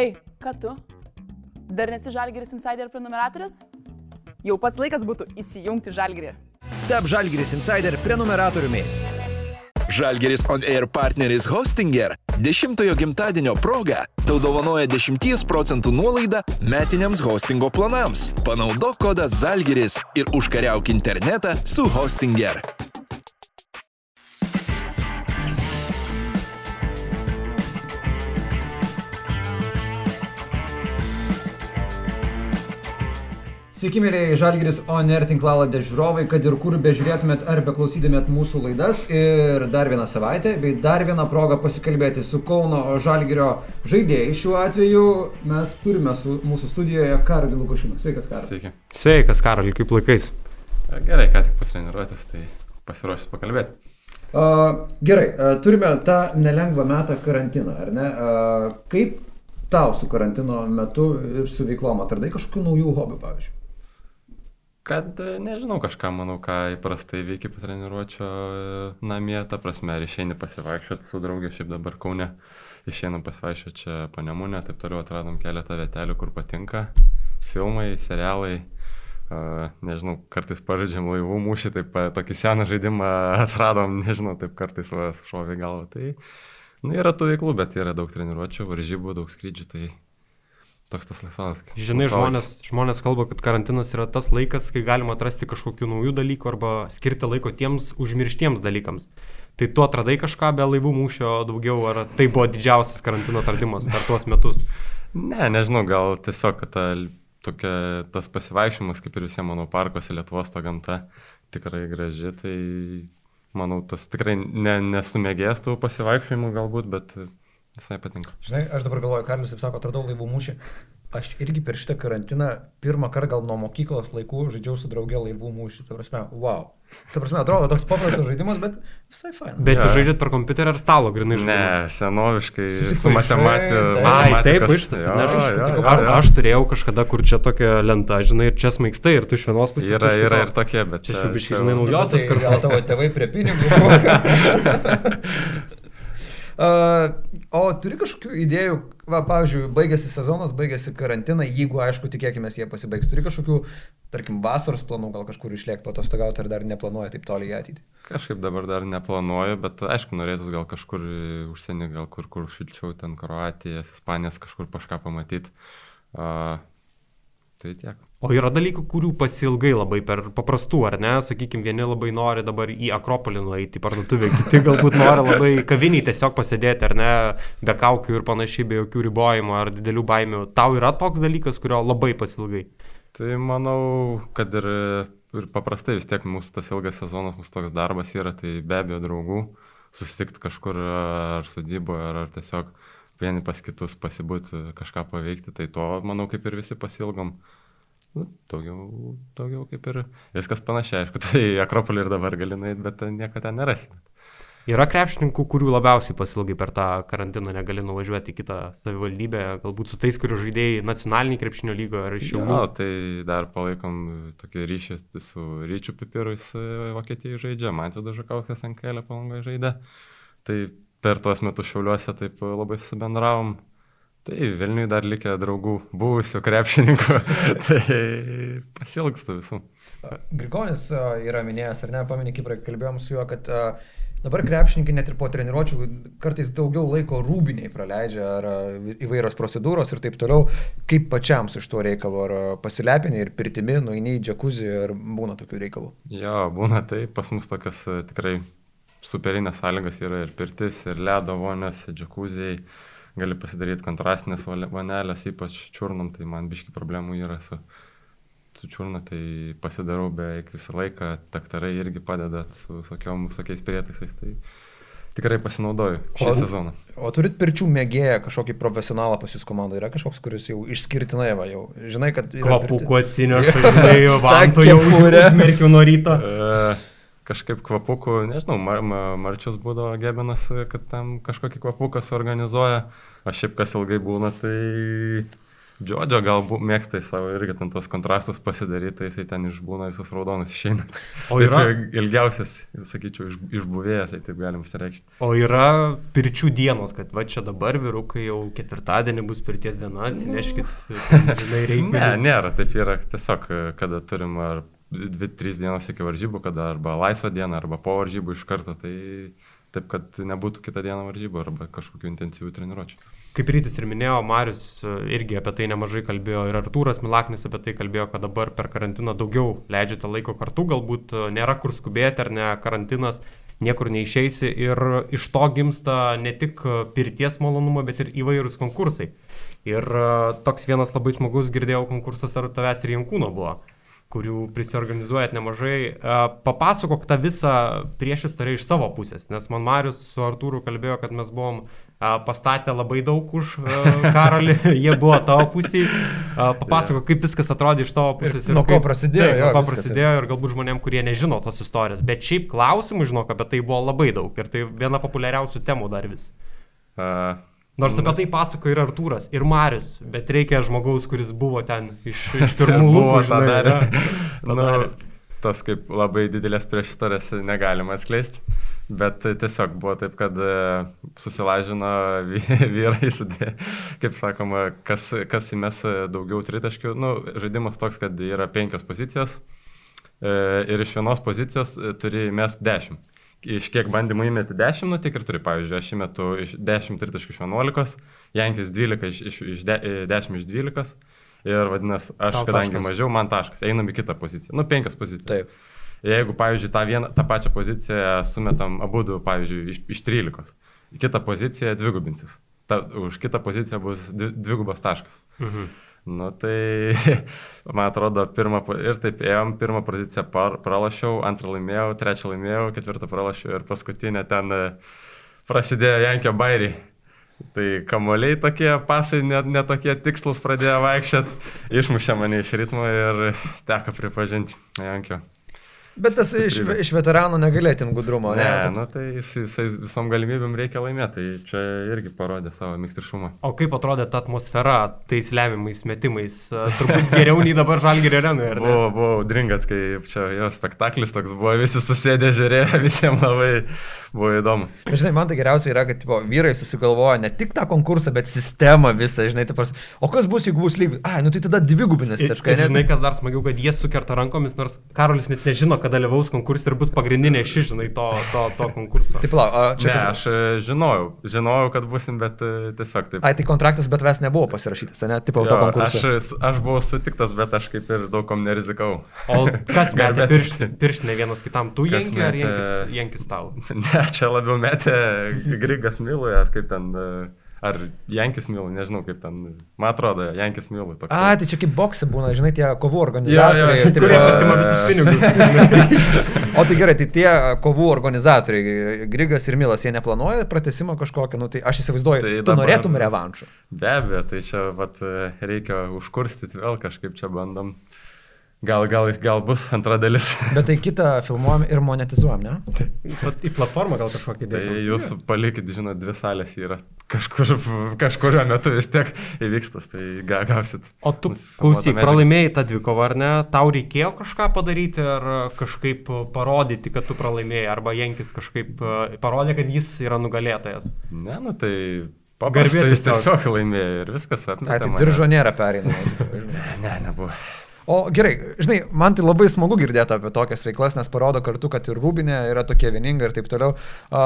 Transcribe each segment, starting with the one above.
Ei, ką tu? Dar nesi Žalgiris Insider prenumeratorius? Jau pats laikas būtų įsijungti Žalgirį. Tap Žalgiris Insider prenumeratoriumi. Žalgeris On Air partneris Hostinger 10-ojo gimtadienio proga tau dovanoja 10 procentų nuolaidą metiniams hostingo planams. Panaudok kodą Žalgeris ir užkariauk internetą su Hostinger. Sveiki, mėlyje Žalgiris ONR tinklaladė žiūrovai, kad ir kur bežiūrėtumėt ar beklausydamėt mūsų laidas. Ir dar vieną savaitę, bei dar vieną progą pasikalbėti su Kauno Žalgirio žaidėjai. Šiuo atveju mes turime su mūsų studijoje Karolį Lukošiną. Sveikas, Karolį. Sveiki. Sveikas, Karoli, kaip laikais. Gerai, ką tik pasitreniruotis, tai pasiruošęs pakalbėti. Uh, gerai, uh, turime tą nelengvą metą karantiną, ar ne? Uh, kaip tau su karantino metu ir su veiklom atradai kažkokių naujų hobių, pavyzdžiui? Kad, e, nežinau, kažką, manau, ką įprastai veikia po treniruočio e, namie, ta prasme, ar išeini pasivaikščioti su draugė, šiaip dabar kaune, išeinu pasivaikščioti čia panemunė, taip toliau atradom keletą vietelių, kur patinka, filmai, serialai, uh, nežinau, kartais pažaidžiam laivų mūšį, taip tokį seną žaidimą atradom, nežinau, taip kartais šovė galvą, tai, nu, yra tų veiklų, bet yra daug treniruočio, varžybų, daug skrydžių, tai toks tas laisvalaikis. Žinai, žmonės, žmonės kalba, kad karantinas yra tas laikas, kai galima atrasti kažkokių naujų dalykų arba skirti laiko tiems užmirštiems dalykams. Tai tu atradai kažką be laivų mūšio daugiau, ar tai buvo didžiausias karantino atradimas per tuos metus? Ne, nežinau, gal tiesiog, ta, tokia, tas pasivaikščiojimas, kaip ir visiems mano parkuose, Lietuvos ta gamta tikrai graži, tai manau, tas tikrai ne, nesumėgės tų pasivaikščiojimų galbūt, bet visai patinka. Žinai, aš dabar galvoju, Karlius, kaip sako, atradau laivų mūšį. Aš irgi per šitą karantiną pirmą kartą gal nuo mokyklos laikų žaidžiau su draugė laivų mūšį. Tai prasme, wow. Tai prasme, atrodo toks paprastas žaidimas, bet visai fain. Bet jūs žaidžiat per kompiuterį ar stalo, grinai žaidžiat? Ne, senoviškai, su matematika. taip. Ai, taip. Jo, Ne, aš, jo, sutinku, jo, aš, turėjau kažkada, kur čia tokia lenta, žinai, ir čia smaikstai, ir tu iš vienos pusės. Yra, iš yra ir tokie, bet Čia čia- žinai, naujosios Tai gal kartos. tavo tėvai prie pinigų. Uh, o turi kažkokių idėjų, va, pavyzdžiui, baigėsi sezonas, baigėsi karantinai, jeigu, aišku, tikėkime, jie pasibaigs. Turi kažkokių, tarkim, vasaros planų, gal kažkur išlėkti patostogauti ar dar neplanuoja taip toli į ateitį. Kažkaip dabar dar neplanuoju, bet aišku, norėtų gal kažkur užsienį, gal kur, kur šilčiau, ten Kroatijas, Ispanijas, kažkur kažką pamatyti. Uh, tai tiek. O yra dalykų, kurių pasilgai labai per paprastų, ar ne? Sakykime, vieni labai nori dabar į Akropolį nueiti į parduotuvę, kiti galbūt nori labai kaviniai tiesiog pasėdėti, ar ne, be kaukių ir panašiai, be jokių ribojimų ar didelių baimių. Tau yra toks dalykas, kurio labai pasilgai. Tai manau, kad ir, ir paprastai vis tiek mūsų tas ilgas sezonas, mūsų toks darbas yra, tai be abejo draugų, susitikti kažkur ar sodyboje, ar, ar tiesiog vieni pas kitus pasibūti, kažką paveikti, tai to, manau, kaip ir visi pasilgom. Nu, daugiau, daugiau kaip ir viskas panašiai, aišku, tai Akropolį ir dabar gali nueiti, bet nieko ten nerasime. Yra krepšininkų, kurių labiausiai pasilgai per tą karantiną negali nuvažiuoti į kitą savivaldybę, galbūt su tais, kurių žaidėjai nacionalinį krepšinio lygą ar iš jų. tai dar palaikom tokį ryšį su Ryčiu Pipiru, jis e, Vokietijai žaidžia, Mantvidas Žakauskas ant kelio palangoje žaidė. Tai per tuos metus šiauliuose taip e, labai susibendravom. Tai Vilniui dar likę draugų, buvusių krepšininkų, tai pasilgstu visų. Grigonis yra minėjęs, ar ne, pamenė, kaip kalbėjom su juo, kad dabar krepšininkai net ir po treniruočių kartais daugiau laiko rūbiniai praleidžia, ar įvairios procedūros ir taip toliau. Kaip pačiam su šituo reikalu, ar pasilepini ir pirtimi, nueini į džekuzį, ar būna tokių reikalų? Jo, būna tai, pas mus tokias tikrai superinės sąlygas yra ir pirtis, ir ledo vonios, džekuziai. Gali pasidaryti kontrastinės vanelės, ypač čiurnom, tai man biški problemų yra su, su čiurna, tai pasidarau beveik visą laiką, daktarai irgi padeda su visokiom, visokiais prietaisais, tai tikrai pasinaudoju šį O- sezoną. O turit pirčių mėgėją kažkokį profesionalą pas jūs komandoje? Yra kažkoks, kuris jau išskirtinai, va, jau žinai, kad... yra Kvapų, pirti- kuo atsineša, žinai, vantų jau kepurė. užmerkiau nuo ryto. E, kažkaip kvapukų, nežinau, mar, mar, Marčius būdavo gebinas, kad tam kažkokį kvapuką suorganizuoja. Aš šiaip kas ilgai būna, tai Džodžio galbūt mėgsta į savo irgi ten tos kontrastus pasidaryti, tai jisai ten išbūna visas raudonas išeina. O yra- ilgiausias, sakyčiau, iš, išbuvėjęs, tai taip galim išreikšti. O yra pirčių dienos, kad va čia dabar vyrukai jau ketvirtadienį bus pirties diena, atsineškit, žinai, Ne, reikia. nėra, taip yra tiesiog, kada turim ar 2-3 dienos iki varžybų, kada arba laisvą dieną, arba po varžybų iš karto, tai taip, kad nebūtų kitą dieną varžybų arba kažkokių intensyvių treniruočių. Kaip rytis ir minėjo, Marius e, irgi apie tai nemažai kalbėjo ir Artūras Milaknis apie tai kalbėjo, kad dabar per karantiną daugiau leidžiate laiko kartu, galbūt e, nėra kur skubėti ar ne karantinas, niekur neišeisi ir iš to gimsta ne tik e, pirties malonumo, bet ir įvairūs konkursai. Ir toks vienas labai smagus girdėjau konkursas ar tavęs ir Jankūno buvo kurių prisiorganizuojat nemažai. Papasakok tą visą priešistorę iš savo pusės, nes man Marius su Artūru kalbėjo, kad mes buvom pastatę labai daug už Karolį, jie buvo tavo pusėje. Papasakok, kaip viskas atrodė iš tavo pusės. nuo ko prasidėjo, Taip, jo, nuo ko prasidėjo ir galbūt žmonėm, kurie nežino tos istorijos. Bet šiaip klausimų, žinok, apie tai buvo labai daug ir tai viena populiariausių temų dar vis. Uh, Nors apie tai pasako ir Artūras, ir Marius, bet reikia žmogaus, kuris buvo ten iš, iš pirmų lūpų, tą ne? nu, tas kaip labai didelės priešistorės negalima atskleisti. Bet tiesiog buvo taip, kad e, susilažino vy- vyrai, kaip sakoma, kas, kas įmes daugiau tritaškių. Nu, žaidimas toks, kad yra penkios pozicijos e, ir iš vienos pozicijos e, turi įmest dešimt. Iš kiek bandymų įmeti 10, nu tik ir turi, pavyzdžiui, aš įmetu iš 10 tritaškių iš 11, Jankis 12 iš, iš, de, 10 iš 12 ir vadinasi, aš Tau kadangi taškas. mažiau, man taškas, einam į kitą poziciją, nu penkias pozicijas. Taip. Jeigu, pavyzdžiui, tą, vieną, tą pačią poziciją sumetam abu, du, pavyzdžiui, iš, iš 13, į kitą poziciją dvigubinsis. Ta, už kitą poziciją bus dvi- dvigubas taškas. Mhm. Nu tai, man atrodo, pirmą, ir taip ėjom, pirmą poziciją par, pralašiau, antrą laimėjau, trečią laimėjau, ketvirtą pralašiau ir paskutinę ten e, prasidėjo Jankio bairiai. Tai kamoliai tokie, pasai net netokie tikslus pradėjo vaikščioti, išmušė mane iš ritmo ir teko pripažinti Jankio. Bet tas iš, iš veterano negalėtum gudrumo, ne? Ne, toks- nu tai jis, jisai visom galimybėm reikia laimėti, tai čia irgi parodė savo mikstrišumą. O kaip atrodė ta atmosfera tais lemiamais metimais? Turbūt geriau nei dabar Žalgirio arenoje, ar ne? Buvo, buvo dringat, kai čia jo spektaklis toks buvo, visi susėdė žiūrėjo, visiems labai buvo įdomu. Žinai, man tai geriausia yra, kad tipo, vyrai susigalvoja ne tik tą konkursą, bet sistemą visą, žinai, taip pas... O kas bus, jeigu bus lygus? Ai, nu tai tada dvigubinis Ir, taškai, žinai, kas dar smagiau, kad jie sukerta rankomis, nors Karolis net nežino, kad dalyvaus konkursė ir bus pagrindinė ši, žinai, to, to, to konkurso. Taip, palauk, a, Čia ne, kažkas- aš e, žinojau, žinojau, kad busim, bet e, tiesiog taip. Ai, tai kontraktas, bet ves nebuvo pasirašytas, ne? Tipo, to Jo, konkurso. aš, aš buvau sutiktas, bet aš kaip ir daug kom nerizikau. O kas metė Garbė pirštinę, pirštinę vienas kitam? Tu Kas jenki ar metė- jenkis, jenkis tau? Ne, čia labiau metė Grigas Milui, ar kaip ten, e, ar Jankis Milui, nežinau kaip ten, man atrodo, Jankis Milui toks. A, tai čia kaip boksai būna, žinai, tie kovų organizatoriai. jo, tipo- Kurie pasima visus pinigus. O tai gerai, tai tie kovų organizatoriai, Grigas ir Milas, jie neplanuoja pratesimo kažkokio, nu tai aš įsivaizduoju, Tai tu dabar- norėtum revanšo. Be abejo, tai čia vat, reikia užkurstyti vėl kažkaip čia bandom. Gal, gal, gal bus antra dalis. Bet tai kitą filmuojam ir monetizuojam, ne? Į platformą gal kažkokį Tai dėti. jūs palikit, žinot, dvi salės yra. Kažkur, kažkurio metu vis tiek įvyks tas, tai ga- gausit. O tu klausyk, pralaimėjai tą dvikovą, ar ne? Tau reikėjo kažką padaryti, ar kažkaip parodyti, kad tu pralaimėjai, arba Jenkis kažkaip e, parodė, kad jis yra nugalėtojas. Ne, nu tai paprastai jis tiesiog. laimėjo ir viskas Ai, tai diržo nėra pereinama. Ne, nebuvo. O gerai, žinai, man tai labai smagu girdėti apie tokias veiklas, nes parodo kartu, kad ir Rūbinė yra tokia vieninga ir taip toliau. A,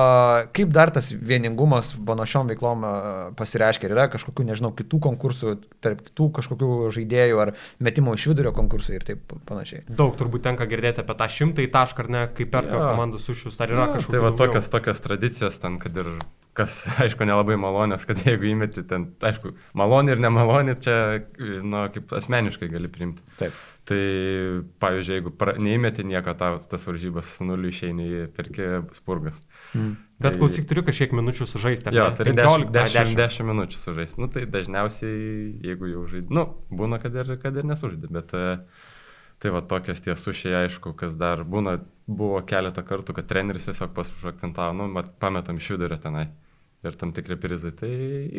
kaip dar tas vieningumas panašiom veiklom a, pasireiškia? Ar yra kažkokių, nežinau, kitų konkursų, tarp kitų kažkokių žaidėjų ar metimo iš vidurio konkursai ir taip panašiai? Daug turbūt tenka girdėti apie tą šimtąjį tašką, ar ne, kaip perka Jo. komandų sušius, ar yra Na, kažkokių. Tai va daugiau? tokios, tokios tradicijos ten, kad ir kas, aišku, nelabai malonės, kad jeigu įmeti ten, aišku, malonį ir nemalonį, čia, nu, kaip asmeniškai gali priimti. Taip. Tai, pavyzdžiui, jeigu pra, neįmeti nieko, tau tas varžybas su nuliu išeini į pirkį spurgas. Mm. Bet klausyk, turiu kažkiek minučių sužaisti. Jo, ne? turi 15, 10, 10, 10. 10 minučių sužaisti. Nu, tai dažniausiai, jeigu jau žaidži, nu, būna, kad ir, kad ir nesužaidži, bet e, tai va tokios tie sušiai, aišku, kas dar būna, buvo keletą kartų, kad treneris tiesiog pasužakcentavo, nu, mat, pametam iš vidurio tenai. Ir tam tikri prizai. Tai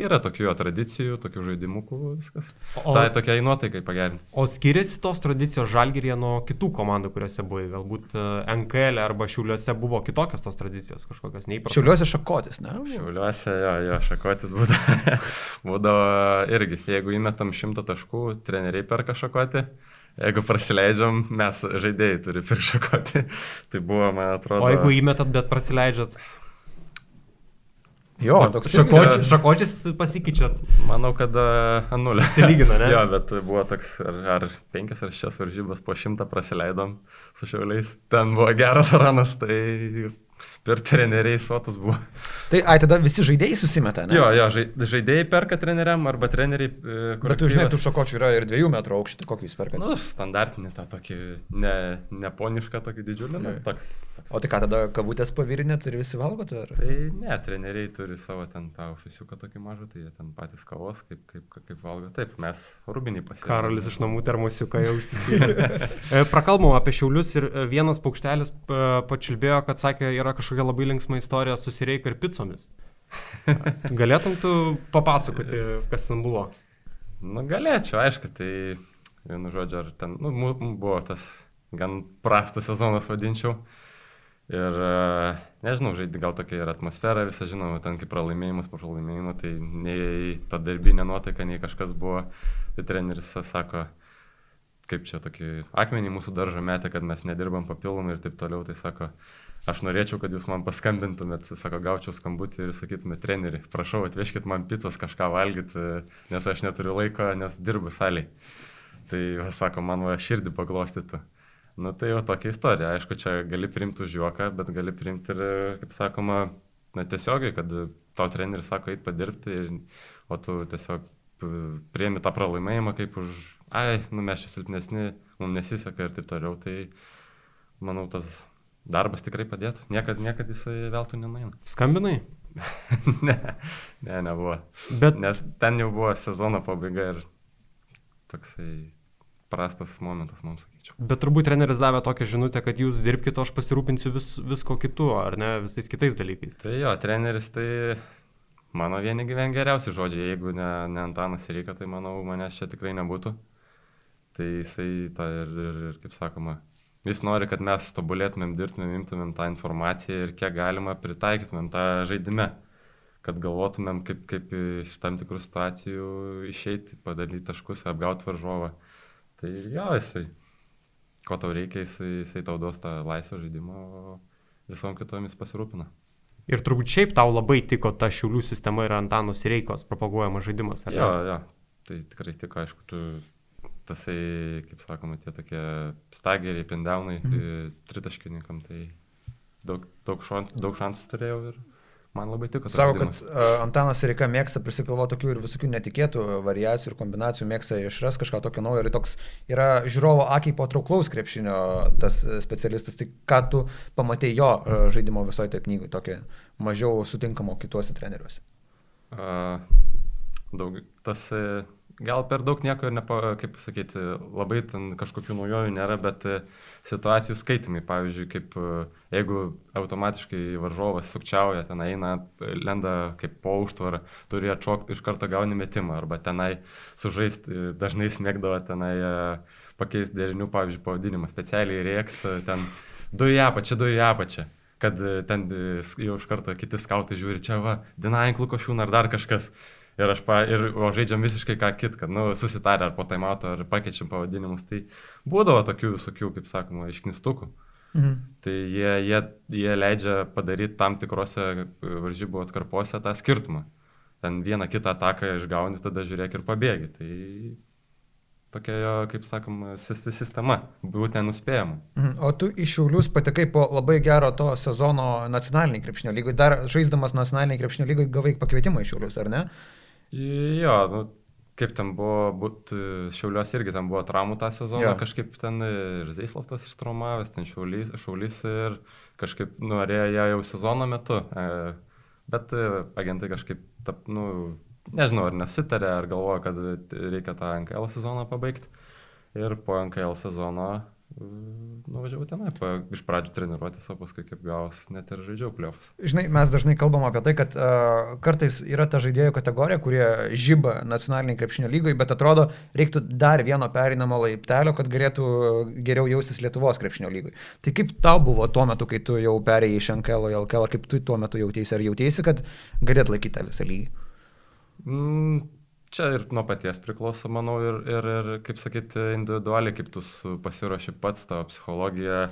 yra tokių jo tradicijų, tokių žaidimų, viskas. O- tai tokiai nuotaikai pagerinti. O skiriasi tos tradicijos žalgyrėje nuo kitų komandų, kuriuose buvai? Galbūt e, NKL arba Šiauliuose buvo kitokios tos tradicijos kažkokios neįprastos? Šiauliuose šakotis, ne? Šiauliuose, jo, jo, šakotis būdavo, būdavo irgi, jeigu įmetam šimtą taškų, treneriai perka šakotį, jeigu prasileidžiam, mes žaidėjai turi pirkti šakotį. Tai buvo, man atrodo. O jeigu įmetat, bet prasileidžiat? Jo, toks Šakočiais, šakočiais pasikeičiat. Manau, kad uh, nulė. Išsilygina, ne? jo, bet buvo toks, ar, ar penkias ar šešias varžybas po šimtą prasileidom su šiauliais. Ten buvo geras ranas, tai per treneriai sotus buvo. Tai, ai, tada visi žaidėjai susimeta, ne? Jo, jo, žai- žaidėjai perka treneriam arba treneriai. e, Bet tu žinai, tų šakočių yra ir dviejų metrų aukštį, tai kokį jūs perkate? Nu, standartinį tą tokį, ne, neponišką tokį didžiulį, nu, toks. toks. O tai ką, tada kavutės pavirinėt ir visi valgote? Ar... Tai ne, treneriai turi savo ten tą ofisiuką tokį mažą, tai jie ten patys kavos, kaip, kaip, kaip valgo. Taip, mes rūbinį pasiekėme. Karolis iš namų termosiuką jau užsipildė. Prakalbom apie šiaulius ir e, vienas paukštelis e, pačilbėjo, kad sakė, yra kažkokia labai linksma istorija su sireika ir picomis. Galėtum tu papasakoti, kas ten buvo? Nu, galėčiau, aišku, tai vienu žodžiu, ar ten, nu, buvo tas gan prastas sezonas, vadinčiau. Ir e, nežinau, žaidži gal tokia yra atmosfera, visą žinoma, ten kaip pralaimėjimas po pralaimėjimo, tai nei ta darbinė nuotaika, nei kažkas buvo. Tai treneris sako, kaip čia tokį akmenį mūsų daržą metė, kad mes nedirbam papildomai ir taip toliau. Tai sako, aš norėčiau, kad jūs man paskambintumėt, sako, gaučiau skambutį ir sakytumėt, treneri, prašau, atvežkit man pizzas kažką valgyti, nes aš neturiu laiko, nes dirbu saliai. Tai, va, sako, man va širdį paglostytų. Nu tai jau tokia istorija. Aišku, čia gali priimti už juoką, bet gali priimti ir, kaip sakoma, na tiesiogiai, kad tau treneris sako, eit padirbti, ir, o tu tiesiog p- priemi tą pralaimėjimą kaip už, ai, nu mes čia silpnesni, mums nesiseka ir taip toliau. Tai manau, tas darbas tikrai padėtų. Niekad, niekad jisai veltui nenueina. Skambinai? ne, ne, nebuvo. Bet Nes ten jau buvo sezono pabaiga ir toksai prastas momentas, mums sakyčiau. Bet turbūt treneris davė tokią žinutę, kad jūs dirbkite, aš pasirūpinsiu vis, visko kitu, ar ne, visais kitais dalykais. Tai jo, treneris tai mano vieni gyven geriausi žodžiai, jeigu ne, ne Antanas reikia, tai manau, manęs čia tikrai nebūtų. Tai jisai tą ir, ir, ir kaip sakoma, jis nori, kad mes tobulėtumėm, dirbtumėm, imtumėm tą informaciją ir kiek galima pritaikytumėm tą žaidimą, kad galvotumėm, kaip, kaip iš tam tikrų situacijų išeiti, padaryti taškus, apgauti varžovą. Tai jo, jisai, ko tau reikia, jisai, jisai tau duos tą laisvą žaidimą, o visom kitomis pasirūpina. Ir turbūt šiaip tau labai tiko ta šiulių sistema ir Antanos Reikos propaguojamas žaidimas? Jo, jo, tai tikrai tik, aišku, tu tasai, kaip sakoma, tie tokie stageriai, pindaunai, mhm. tritaškininkam, tai daug, daug, šans, daug šansų turėjau ir man labai tiko. Sako, kad uh, Antanas Reika mėgsta prisikalvo tokių ir visokių netikėtų variacijų ir kombinacijų, mėgsta išras kažką tokio naujo ir toks yra žiūrovo akiai patrauklaus krepšinio tas e, specialistas. Tai ką tu pamatėjai jo e, žaidimo visoje toje knygoje, tokio mažiau sutinkamo kituose treneriuose? A, daug, tas e, gal per daug nieko ir nepa, kaip pasakyti, labai ten kažkokių naujovių nėra, bet e, situacijų skaitimai, pavyzdžiui, kaip e, jeigu automatiškai varžovas sukčiauja, ten eina, e, lenda kaip po užtvarą, turi atšokti iš karto gauni metimą, arba tenai sužaisti, dažnai smėgdavo tenai pakeisti derinių, pavyzdžiui, pavadinimą, specialiai rėkti, ten du į apačią, du į apačią kad ten jau iš karto kiti skautai žiūri, čia va, Dinaink Lukošiūn ar dar kažkas. Ir pa, ir, o žaidžiam visiškai ką kit, kad, nu, susitarę ar po taimauto, ar pakeičiam pavadinimus. Tai būdavo tokių visokių, kaip sakoma, išknistukų. Mhm. Tai jie, jie, jie leidžia padaryti tam tikrose e, varžybų atkarpose tą skirtumą. Ten vieną kitą ataką išgauni, tada žiūrėk ir pabėgi. Tai tokia jo, kaip sakoma, sis- sistema, būtent nenuspėjama. Mhm. O tu iš Šiaulius patekai po labai gero to sezono nacionaliniai krepšinio lygoj. Dar žaisdamas nacionaliniai krepšinio lygoj gavai pakvietimą iš Šiaulius, ar ne? Jo, nu, kaip ten buvo, būt, Šiaulios irgi ten buvo traumų tą sezoną, Jo. kažkaip ten ir Zaislavtas ištraumavęs, ten Šiaulys, Šiaulys ir kažkaip norėjo ją jau sezono metu, e, bet e, agentai kažkaip, tap, nu, nežinau, ar nesitarė, ar galvoja, kad reikia tą NKL sezoną pabaigti. Ir po NKL sezono nuvažiavau tenai, pa, iš pradžių treniruotis, o paskui kaip gaus, net ir žaidžiau pliovus. Žinai, mes dažnai kalbam apie tai, kad uh, kartais yra ta žaidėjų kategorija, kurie žyba nacionaliniai krepšinio lygai, bet atrodo, reiktų dar vieno pereinamo laiptelio, kad galėtų geriau jaustis Lietuvos krepšinio lygai. Tai kaip tau buvo tuo metu, kai tu jau perėjai iš NKL į LKL, kaip tu tuo metu jautėsi, ar jautėsi, kad galėt laikyti tą visą lygį? Mm, čia ir nuo paties priklauso, manau, ir, ir, ir kaip sakyti, individualiai, kaip tu pasiruoši pats tavo psichologiją,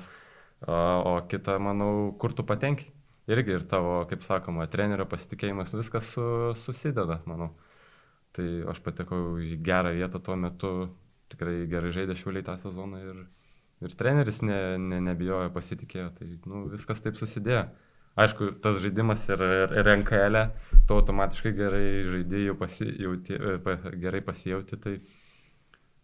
o, kita, manau, kur tu patenki. Irgi ir tavo, kaip sakoma, trenerio pasitikėjimas, viskas su, susideda, manau. Tai aš patekau į gerą vietą tuo metu, tikrai gerai žaidė šiuliai tą sezoną ir, ir treneris ne, ne, nebijojo, pasitikėjo, tai nu, viskas taip susidėjo. Aišku, tas žaidimas ir, ir, ir NKL, e, tu automatiškai gerai žaidėjų pasijauti, e, pa, gerai pasijauti, tai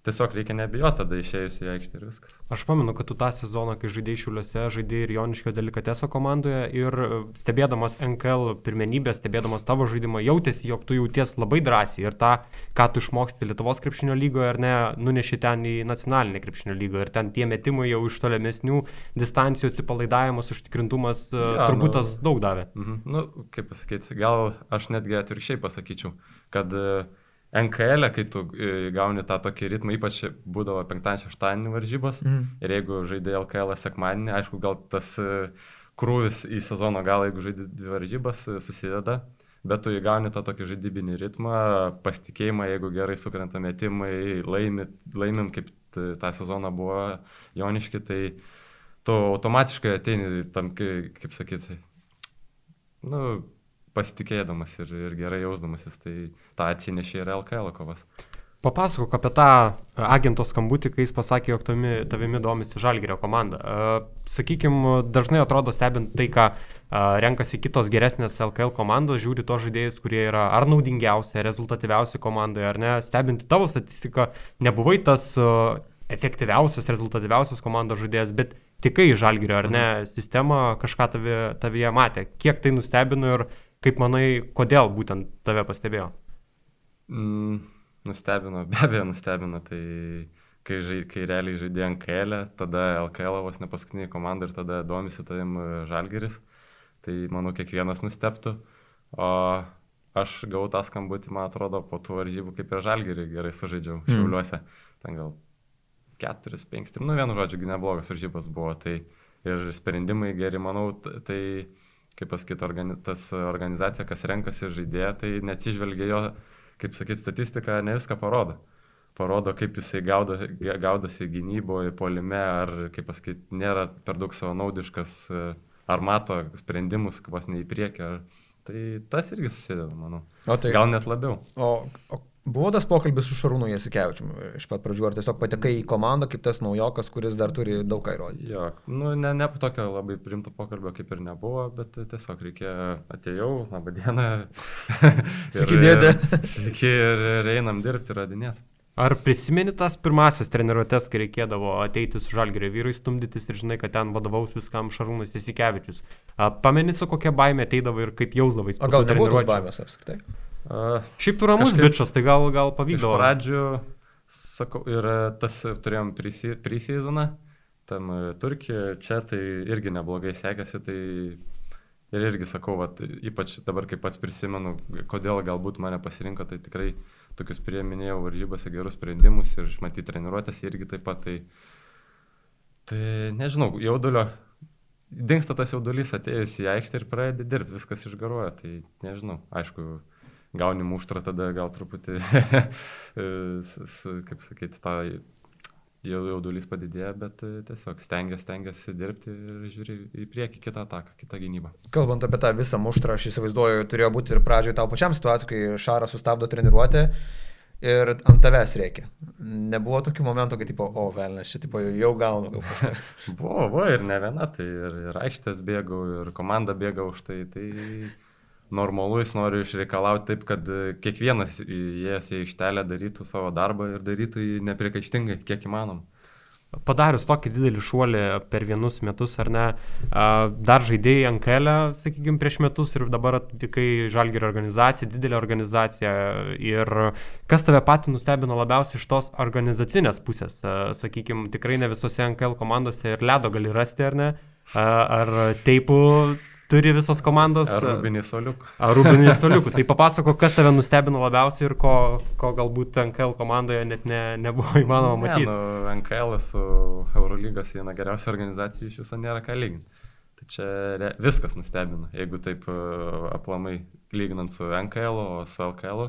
tiesiog reikia nebijoti tada išėjus į aikštę ir viskas. Aš pamenu, kad tu tą sezoną, kai žaidėjai šiuliuose, žaidėjai ir Joniškio delikateso komandoje ir e, stebėdamas NKL pirmenybę, stebėdamas tavo žaidimą, jautėsi, jog tu jauties labai drąsiai ir tą, ką tu išmoksti Lietuvos krepšinio lygoje ar ne, nuneši ten į nacionalinę krepšinio lygą ir ten tie metimai jau iš tolimesnių distancijų atsipalaidavimas, užtikrintumas, ja, Jo, turbūt nu- tas daug davė. Mhm. Nu, kaip pasakyti, gal aš netgi atvirkščiai pasakyčiau, kad e, NKL, e, kai tu e, gauni tą tokį ritmą, ypač būdavo penktadienį, šeštadienį varžybos, Mhm. ir jeigu žaidė LKL sekmadienį, aišku, gal tas e, krūvis į sezono galą, jeigu žaidė dvi varžybas, e, susideda, bet tu įgauni tą tokį žaidybinį ritmą, pasitikėjimą, jeigu gerai sukrenta metimai, laimi, laimim, kaip tą sezoną buvo Joniški, tai tu automatiškai ateini tam, kai- kaip sakyti, nu, pasitikėdamas ir, ir gerai jausdamasis, tai tą atsinešė ir LKL kovas. Papasakok apie tą e, agento skambutį, kai jis pasakė, jog tavimi, tavimi domisi Žalgirio komanda. Sakykime, dažnai atrodo stebint tai, ką a, renkasi kitos geresnės LKL komandos, žiūri tos žaidėjus, kurie yra ar naudingiausi, ar rezultatyviausi komandoje, ar ne. Stebint tavo statistiką, nebuvai tas efektyviausias, rezultatyviausias komandos žaidėjas, bet tikai į Žalgirio, ar ne, sistema kažką tavyje matė. Kiek tai nustebino ir kaip manai, kodėl būtent tave pastebėjo? Mm, nustebino, be abejo nustebino, tai kai, žai, kai realiai žaidė NKL, tada LKL vos ne paskutinė komanda ir tada domisi tavim e, Žalgeris, tai manau kiekvienas nustebtų. O aš gavau tą skambutį, man atrodo, po tų varžybų kaip ir Žalgerį gerai sužaidžiau Mm. Šiauliuose. Ten gal 4, 5, nu vienu žodžiu, neblogas varžybos buvo. Tai ir sprendimai geri, manau, tai kaip pasakyti, organi tas organizacija, kas renkasi žaidėją, tai neatsižvelgia jo, kaip sakyti, statistika ne viską parodo. Parodo, kaip jisai gaudo, gaudosi gynyboje, polime, ar, kaip pasakyti, nėra per daug savanaudiškas, ar mato sprendimus, vos ne į priekį. Ar... Tai tas irgi susideda, manau. O tai Gal net labiau. O, o buvo tas pokalbis su Šarūnu Jasikevičiu iš pat pradžių, ar tiesiog patekai į komandą kaip tas naujokas, kuris dar turi daug ką įrodyti? Jo, nu, ne, ne tokio labai primto pokalbio kaip ir nebuvo, bet tiesiog reikėjo, atėjau, labą dieną. Sveiki, dėdė. Sveiki ir, ir einam dirbti, radinėti. Ar prisimeni tas pirmasis treniruotės, kai reikėdavo ateiti su žalgerio vyrai stumdytis ir žinai, kad ten vadovaus viskam Šarūnas Jasikevičius? A, Pameni, su kokia baime ateidavo ir kaip jausdavai? O gal nebuvo baimės apskritai? Uh, Šiaip ramus Kažkaip- bičias, tai gal, gal Iš pavykdavo. pradžių, sakau, ir tas turėjom pre-seasoną, tam e, Turkijoje, čia tai irgi neblogai sekėsi, tai ir irgi sakau, vat, ypač dabar, kaip pats prisimenu, kodėl galbūt mane pasirinko, tai tikrai tokius prieminėjau varžybose gerus sprendimus ir matyti treniruotės irgi taip pat, tai, tai nežinau, jaudulio. Dingsta tas jaudulys atėjus į aikštę ir pradedi dirbti, viskas išgaruoja, tai nežinau, aišku, gauni muštrą, tada gal truputį, su- kaip sakyti, tą jau jaudulys padidėja, bet e, tiesiog stengiasi, stengiasi dirbti ir žiūri į priekį kitą ataką, kitą gynybą. Kalbant apie tą visą muštrą, aš įsivaizduoju, turėjo būti ir pradžioje tau pačiam situacijų, kai Šaras sustabdo treniruotę ir ant tavęs reikia. Nebuvo tokių momentų, kad, tipo, o, velnas, čia, tipo, jau gaunu. Buvo, buvo ir ne viena, tai ir, ir aikštės bėgau, ir komanda bėga už tai. Tai normalu, jis nori išreikalauti taip, kad e, kiekvienas įėjęs į aikštelę darytų savo darbą ir darytų jį neprikaištingai, kiek įmanom. padarius tokį didelį šuolį per vienus metus, ar ne, dar žaidėjai Ankelę, sakykime, prieš metus ir dabar atvykai Žalgirio organizacija, didelė organizacija. Ir kas tave patį nustebino labiausiai iš tos organizacinės pusės? Sakykime, tikrai ne visose Ankel komandose ir ledo gali rasti, ar ne? Ar teipų turi visos komandos. Ar rūbinį soliukų. Ar rūbinį soliukų. Tai papasako, kas tave nustebino labiausiai ir ko, ko galbūt NKL komandoje net ne, nebuvo įmanoma matyti. Ne, nu, NKL su Eurolygos viena geriausia organizacija iš viso nėra ką lyginti. Tai čia re, viskas nustebino, jeigu taip uh, aplamai lyginant su NKL, o su LKL.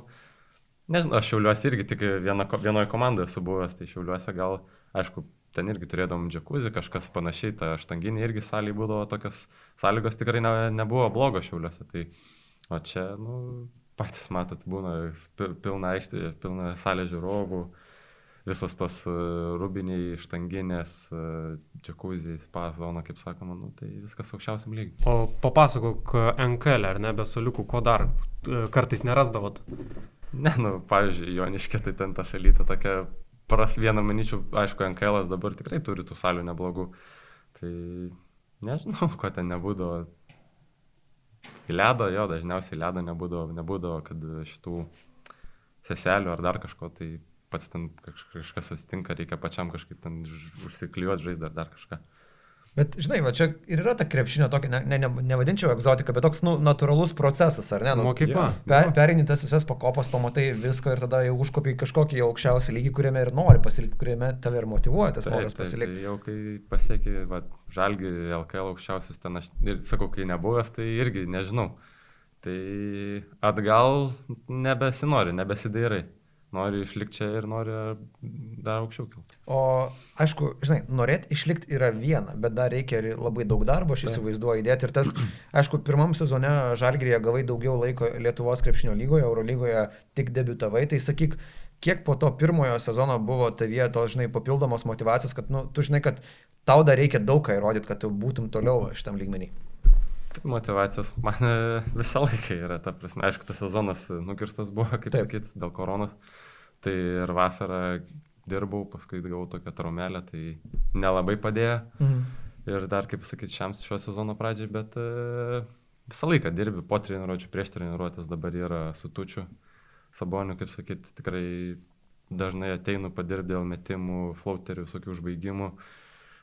Nežinau, aš šiauliuosi irgi tik viena, vienoje komandoje esu buvęs, tai šiauliuosi gal, aišku, ten irgi turėdavom džekuzį, kažkas panašiai, ta štanginė irgi sąlygai būdavo tokios sąlygos tikrai ne, nebuvo blogos šiauliuose. Tai, o čia, nu, patys matot, būna pilna aikštė, pilna salė žiūrovų, visos tos e, rubiniai, štanginės, e, džekuziai, spa zona, kaip sakoma, nu, tai viskas aukščiausiam lygiai. O papasakok NKL, ar ne, be soliukų, ko dar e, kartais nerasdavot? Ne, nu, pavyzdžiui, Joniškė, tai ten ta salyta tokia pras vieną, manyčiau, aišku, NKL dabar tikrai turi tų salių neblogų. Tai nežinau, ko ten nebūdavo. Į ledą, jo, dažniausiai ledą nebūdavo, nebūdavo, kad šitų seselių ar dar kažko, tai pats ten kažkas atsitinka, reikia pačiam kažkaip ten užsiklijuoti žaizdą ar dar kažką. Bet, žinai, va čia ir yra ta krepšinio tokia, ne, ne, nevadinčiau egzotika, bet toks nu, natūralus procesas, ar ne? Nu, Mokykla. Per, perini tas visas pakopas, pamatai visko ir tada jau užkopi kažkokį aukščiausią lygį, kuriame ir nori pasilikti, kuriame tave ir motyvuoja tas noras pasilikti. Tai jau kai pasiekė žalgi LKL aukščiausius ten, aš ir sakau, kai nebuvęs, tai irgi nežinau. Tai atgal nebesinori, nebesidairai nori išlikti čia ir nori dar aukščiau kilti. O aišku, žinai, norėti išlikti yra viena, bet dar reikia ir labai daug darbo, aš įsivaizduoju, įdėti. Ir tas, aišku, pirmam sezone Žalgrėje gavai daugiau laiko Lietuvos krepšinio lygoje, Eurolygoje tik debitavai, tai sakyk, kiek po to pirmojo sezono buvo tavyje tos, žinai, papildomos motivacijos, kad, nu, tu žinai, kad tau dar reikia daug ką įrodyti, kad tu būtum toliau šitam lygmenį. Motivacijos man visą laiką yra, ta prasme, aišku, tas sezonas nukirstas buvo, kaip Taip. sakyt, dėl koronos. Tai ir vasarą dirbau, paskui gavau tokią traumelę, tai nelabai padėjo. Mhm. Ir dar, kaip sakyti, šiam šio sezono pradžiai, bet e, visą laiką dirbi po treniruočių, prieš treniruotės dabar yra su tučiu. Saboniu, kaip sakyti, tikrai dažnai ateinu padirbti dėl metimų, flauterių, visokių užbaigimų.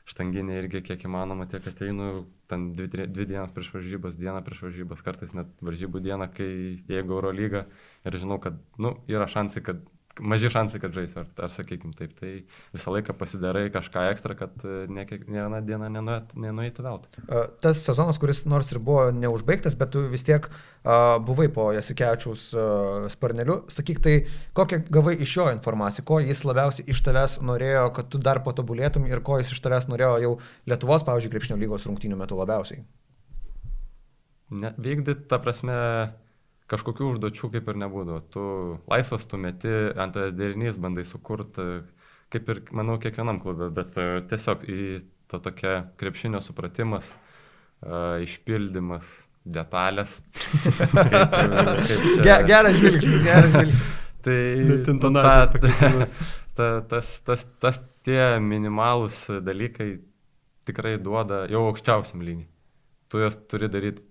Štanginė irgi kiek įmanoma tiek ateinu, ten dvi, dvi dienas prieš varžybas, dieną prieš varžybas, kartais net varžybų dieną, kai jeigu Euro lyga ir žinau, kad nu, yra šansai, kad maži šansai, kad žais, ar, ar sakykim taip, tai visą laiką pasidarai kažką ekstra, kad e, ne kiekvieną dieną nenueitų veltui. Tas sezonas, kuris nors ir buvo neužbaigtas, bet tu vis tiek uh, buvai po Jasikevičiaus uh, sparneliu, sakyk, tai kokią gavai iš jo informaciją, ko jis labiausiai iš tavęs norėjo, kad tu dar patobulėtum ir ko jis iš tavęs norėjo jau Lietuvos, pavyzdžiui, krepšnio lygos rungtynių metu labiausiai? Ne, vykdyti, ta prasme, kažkokių užduočių kaip ir nebūdavo. Tu laisvas, tu meti ant tas derinys, bandai sukurti, kaip ir, manau, kiekvienam klube, bet uh, tiesiog į tą tokią krepšinio supratimas, uh, išpildymas, detalės. kaip, kaip čia... Geras žvilgsnis, geras žvilgsnis. Tai ta, ta, tas, tas, tas tie minimalūs dalykai tikrai duoda jau aukščiausiam lygiai tu juos turi daryti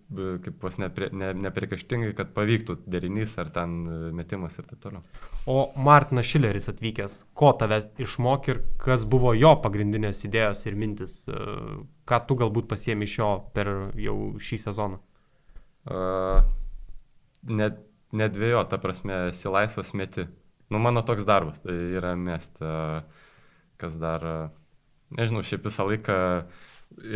kaip vos neprikaištingai, kad pavyktų derinys ar ten e, metimas ir taip toliau. O Martinas Šileris atvykęs, ko tave išmokė ir kas buvo jo pagrindinės idėjos ir mintis, e, ką tu galbūt pasiemi iš jo per jau šį sezoną? Uh, net, dviejo, ta prasme, esi laisvas meti. Nu, mano toks darbas, tai yra mest, kas dar, nežinau, šiaip visą laiką uh,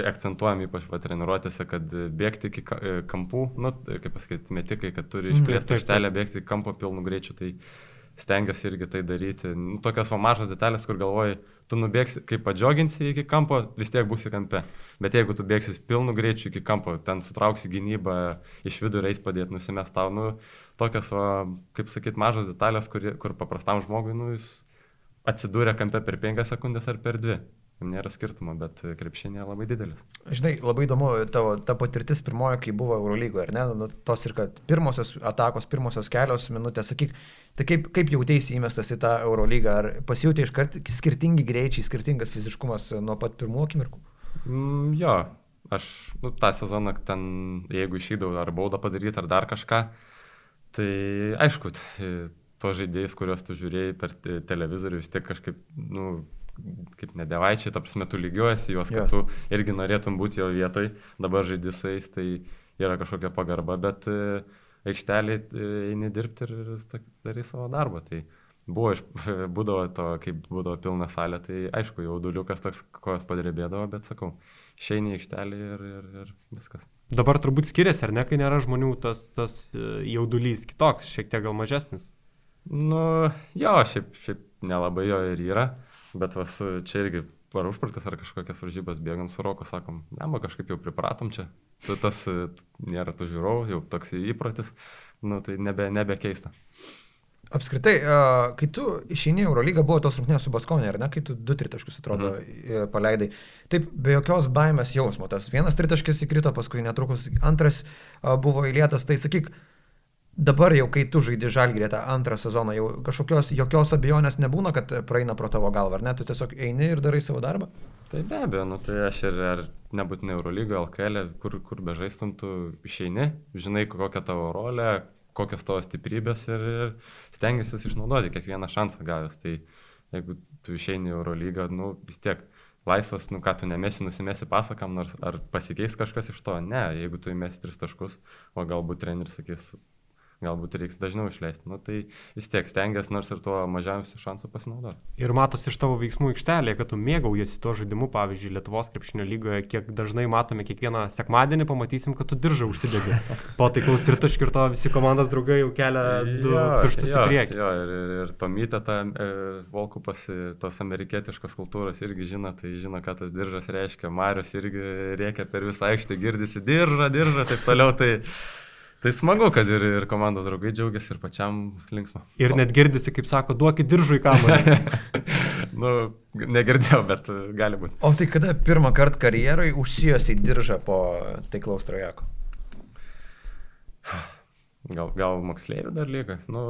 akcentuojam ypač va, treniruotėse, kad bėgti iki kampų, nu, kaip pasakyti, metikai, kad turi mhm, išplėsti aikštelę, bėgti kampo pilnu greičiu, tai stengiuosi irgi tai daryti. Nu, tokios va mažos detalės, kur galvoji, tu nubėgsi, kai padžioginsi iki kampo, vis tiek būsi kampe. Bet jeigu tu bėgsi pilnu greičiu iki kampo, ten sutrauksi gynybą, iš vidų reis padėti, nusimest tau, nu, tokios, va, kaip sakyt, mažos detalės, kur, kur paprastam žmogui, nu, jis atsidūrė kampe per 5 sekundės ar per 2. Nėra skirtumo, bet krepšinė labai didelis. Žinai, labai įdomu tavo ta patirtis pirmoji, kai buvo Eurolygoje, ar ne? Nu, tos ir kad pirmosios atakos, pirmosios kelios minutės, sakyk, tai kaip, kaip jautėsi įmestas į tą Eurolygą, ar pasijutė iškart skirtingi greičiai, skirtingas fiziškumas nuo pat pirmų akimirkų? Mm, jo, aš nu, tą sezoną ten, jeigu išydavau ar baudą padaryti, ar dar kažką, tai aišku, tos žaidėjus, kuriuos tu žiūrėjai per televizorių, vis tiek kažkaip, nu, kaip nedėvaičiai, ta prasme, tu lygiuojasi juos, kad ja. tu irgi norėtum būti jo vietoj, dabar žaidži su jais, tai yra kažkokia pagarba, bet e, aikštelį e, eini dirbti ir, darai savo darbą. Tai buvo, būdavo to, kaip būdavo pilna salė, tai aišku, jauduliukas toks, kojas padrebėdavo, bet sakau, išeini į aikštelį ir, ir, ir viskas. Dabar turbūt skiriasi, ar ne, kai nėra žmonių, tas, tas e, jaudulys kitoks, šiek tiek gal mažesnis. Nu, jo, šiaip, šiaip nelabai jo ir yra. Bet vas, čia irgi ar užpratas ar kažkokias varžybas bėgam su Roku, sakom, ne, ma kažkaip jau pripratom čia. Tai tas nėra tų žiūrovų, jau toks įprotis, nu, tai nebe, nebe keista. Apskritai, kai tu išeini Eurolygą, buvo tos rungtynės su Baskonė, ar ne, kai tu du tritaškius atrodo mhm. paleidai. Taip, be jokios baimės jausmo, tas vienas tritaškis įkrito, paskui netrukus antras buvo įlėtas, tai sakyk, Dabar jau, kai tu žaidži žalgyrė tą antrą sezoną, jau kažkokios jokios abejonės nebūna, kad praeina pro tavo galvą, ar ne? Tu tiesiog eini ir darai savo darbą? Tai be abejo, nu, tai aš ir ar nebūtinai Eurolygo, LKL, kur, kur bežaistum, tu išeini, žinai, kokia tavo rolė, kokios tavo stiprybės ir, ir stengiasi išnaudoti kiekvieną šansą gavęs. Tai jeigu tu išeini Eurolygą, nu, vis tiek laisvas, nu ką tu nemesi, nusimesi pasakam, nors ar pasikeis kažkas iš to, ne, jeigu tu įmesi tris taškus, o galbūt treneris sakys, galbūt reiks dažniau išleisti. Nu, tai vis tiek stengiasi nors ir tuo mažiausiu šansu pasinaudoti. Ir matosi iš tavo veiksmų aikštelėje, kad tu mėgaujasi tuo žaidimu, pavyzdžiui, Lietuvos krepšinio lygoje, kiek dažnai matome kiekvieną sekmadienį, pamatysim, kad tu diržą užsidedi. Po taikaus tritaškio ir to visi komandos draugai jau kelia du jo, pirštus jo, į priekį. Jo, ir, ir, ir Tomytė, ta e, Volkupas, tos amerikietiškos kultūros irgi žino, tai žino, ką tas diržas reiškia. Marius irgi reikia per visą aikštę, girdisi diržą, diržą, taip toliau. Tai, Tai smagu, kad ir, ir komandos draugai džiaugiasi ir pačiam linksma. Ir net girdisi, kaip sako, duokit diržui kamuolį. nu, negirdėjau, bet gali būti. O tai kada pirmą kartą karjerai užsijosi diržą po taiklaus trajeko? Gal, gal moksleivių dar lieka? Nu,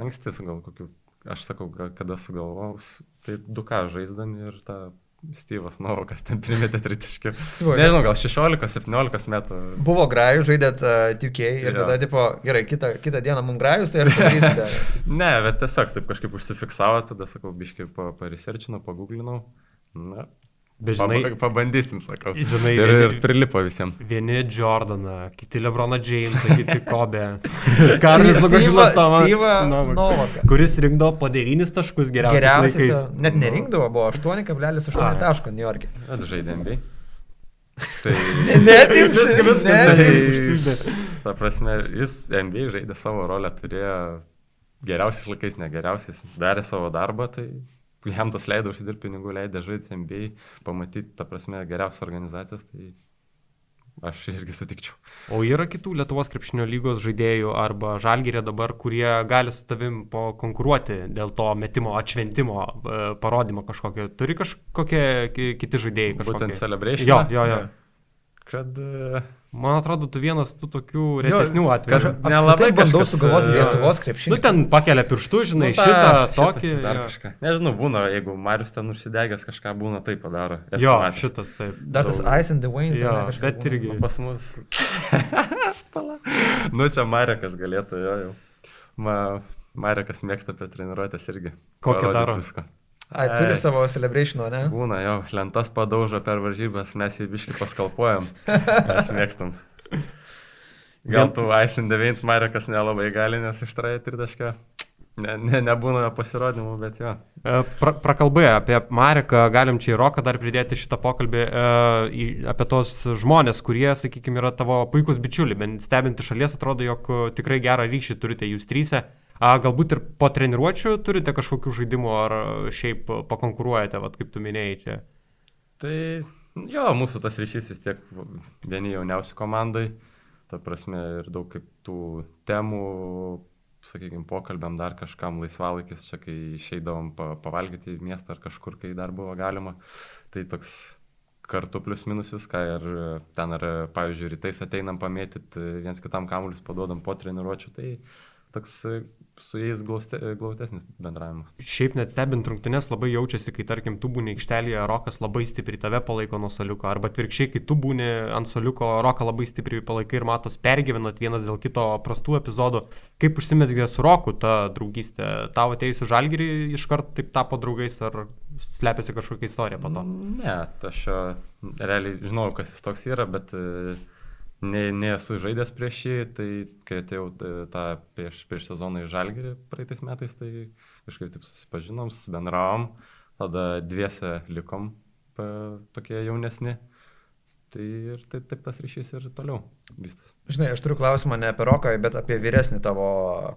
anksti, gal kokiu, aš sakau, kada sugalvojau, tai du ką žaisdami ir tą Styvas Novakas ten primetė tritaškių. Nežinau, gal 16-17 metų. Buvo grajų, žaidėt uh, 2K ir jo. tada, tipo, gerai, kitą, kitą dieną mums grajus, tai aš padarysiu. ne, bet tiesiog taip kažkaip užsifiksavo, tada sakau, biškai pariserčinau, paguglinau. Na, žinai, pabandysim, sakau. Žinai, ir, ir prilipo visiems. Vieni Jordaną, kiti Lebroną Jamesą, kiti Kobe. Karolis Lukašilas Tomas. Kuris rinkdavo po 9 taškus geriausiais. Geriausias. Net nerinkdavo, buvo 8,8 taško New York'e. Bet žaidėm bei. Tai... Netims, viskas. Tai, ta prasme, jis NBA žaidė savo rolę, turėjo geriausiais laikais, ne geriausiais, darė savo darbą, tai jam tas leido užsidirbti pinigų, leido žaisti MBA, pamatyti, ta prasme, geriausias organizacijas, tai aš irgi sutikčiau. O yra kitų Lietuvos krepšinio lygos žaidėjų arba žalgyrė dabar, kurie gali su tavim konkuruoti dėl to metimo atšventimo, e, parodymo kažkokio. Turi kažkokie kiti žaidėjai? Kažkokie? Būtent celebration. Jo, jo, jo. Kad uh, Man atrodo, tu vienas tų tokių retesnių atvejų. Nelabai bandau sugalvoti Lietuvos krepšinį. Nu, ten pakelia pirštų, žinai, nu, ta, šitą, tokį. Dar kažką. Nežinau, būna, jeigu Marius ten užsidegęs kažką būna, tai padaro. Esu jo, matęs. šitas taip. Dar tas Ice and the Wayne. Jo, bet būna. irgi. Nu, pas mus. nu, čia Marekas galėtų, jo, jau. Ma, Marekas mėgsta apie treniruotės irgi. Kokią daro? Viską. Ai, turi e, savo celebration'o, ne? Būna, jo, lentas padaužo per varžybas, mes jį biškai paskalpuojam, mes mėgstam. Gal tu Aisin 9 Marekas nelabai gali, nes ištraja tritašką. Ne, ne, nebūna pasirodymų, bet jo. E, pra, prakalbai apie Mareką, galim čia į Roką dar pridėti šitą pokalbį e, apie tos žmonės, kurie, sakykime, yra tavo puikus bičiuliai, bent stebinti šalies atrodo, jog tikrai gerą ryšį turite jūs trysia. A, galbūt ir po treniruočio turite kažkokių žaidimų ar šiaip pakonkuruojate, vat, kaip tu minėjai čia? Tai jo, mūsų tas ryšys vis tiek vieni jauniausi komandai, ta prasme ir daug kaip tų temų sakykime, pokalbėm dar kažkam laisvalaikis, čia kai išeidavom pa, pavalgyti į miestą ar kažkur, kai dar buvo galima. Tai toks kartu plius minus viską ir ten ar, pavyzdžiui, rytais ateinam pamėtyti, viens kitam kamuolius paduodam po treniruočio, tai toks su jais glauste, glautesnis bendravimas. Šiaip net stebint rungtynes labai jaučiasi, kai tarkim tu būni aikštelėje, Rokas labai stipriai tave palaiko nuo soliuko, arba atvirkščiai, kai tu būni ant soliuko, Roką labai stipriai palaikai ir matos pergyvenat vienas dėl kito prastų epizodų. Kaip užsimesgė su Roku ta draugystė? Tavo atėjusi žalgyrį iš karto taip tapo draugais ar slepiasi kažkokia istorija po to? Ne, aš realiai žinau, kas jis toks yra, bet uh, ne, nesu žaidęs prieš jį, tai kai atėjau tą prieš, prieš sezoną į Žalgirį praeitais metais, tai kažkaip taip susipažinom, bendravom, tada dviese likom pa, tokie jaunesni. Tai ir taip, taip tas ryšys ir toliau vystas. Žinai, aš turiu klausimą ne apie Roką, bet apie vyresnį tavo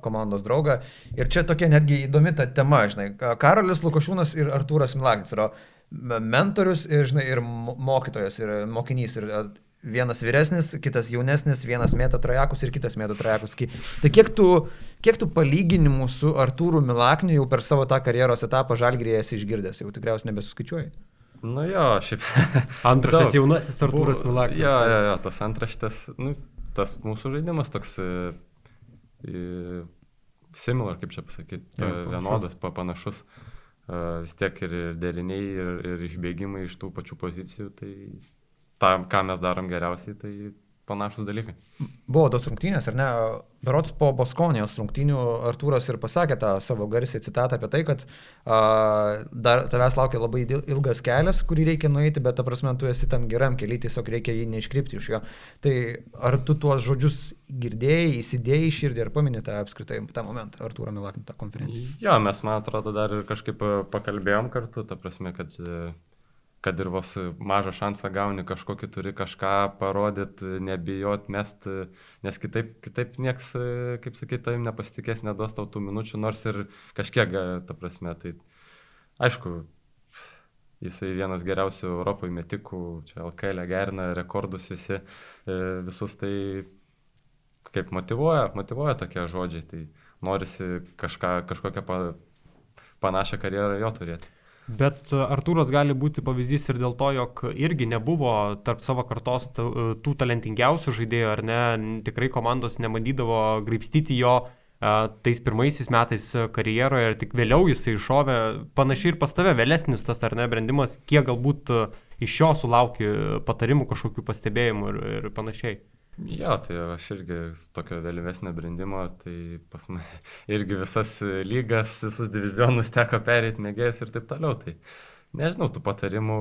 komandos draugą. Ir čia tokia netgi įdomi ta tema, žinai. Karolis Lukošūnas ir Artūras Milagnis yra mentorius ir, žinai, ir mokytojas, ir mokinys. Ir vienas vyresnis, kitas jaunesnis, vienas mėto trajakus ir kitas mėto trajakus. Tai kiek tu, kiek tu palyginimų su Artūru Milakniu jau per savo tą karjeros etapą žalgrėje esi išgirdęs, jau tikriausiai nebesuskaičiuoji? Nu jo, šiaip. Antraštės jaunasis Artūras Milaknis. Jo, jo, jo, tas antraštės, nu, tas mūsų žaidimas toks e, e, similar, kaip čia pasakyti, ja, vienodas, panašus. Uh, vis tiek ir deriniai, ir, ir išbėgimai iš tų pačių pozicijų, tai tą, ką mes darom geriausiai, tai panašus dalykai. Buvo tos rungtynės, ar ne? Berots po Boskonijos rungtynių Artūras ir pasakė tą savo garsiai citatą apie tai, kad a, dar tavęs laukia labai ilgas kelias, kurį reikia nueiti, bet ta prasme tu esi tam geram keliui, tiesiog reikia jį neiškrypti iš jo. Tai ar tu tuos žodžius girdėjai, įsidėjai širdį ir paminė tą apskritai tą momentą, Artūro Milakintą konferenciją? Jo, mes man atrodo dar ir kažkaip pakalbėjom kartu, ta prasme, kad kad ir vos mažą šansą gauni, kažkokį turi kažką parodyti, nebijot, mest, nes kitaip, kitaip nieks, kaip sakyti, tavim nepasitikės, neduos tau tų minučių, nors ir kažkiek, ta prasme, tai aišku, jisai vienas geriausių Europoje metikų, čia LKL gerina rekordus visi, e, visus tai kaip motivuoja, motivuoja tokie žodžiai, tai norisi kažką, kažkokią pa, panašią karjerą jo turėti. Bet e, Artūras gali būti pavyzdys ir dėl to, jog irgi nebuvo tarp savo kartos e, tų talentingiausių žaidėjų, ar ne, tikrai komandos nemadydavo graipstyti jo e, tais pirmaisiais metais karjeroje ir tik vėliau jisai iššovė, panašiai ir pas tave vėlesnis tas ar ne brendimas, kiek galbūt iš jo sulauki patarimų, kažkokių pastebėjimų ir, ir panašiai. Jo, tai aš irgi tokio vėlyvesnio brandimo, tai pas mane irgi visas lygas, visus divizionus teko perėti, mėgėjus ir taip toliau. Tai nežinau, tų patarimų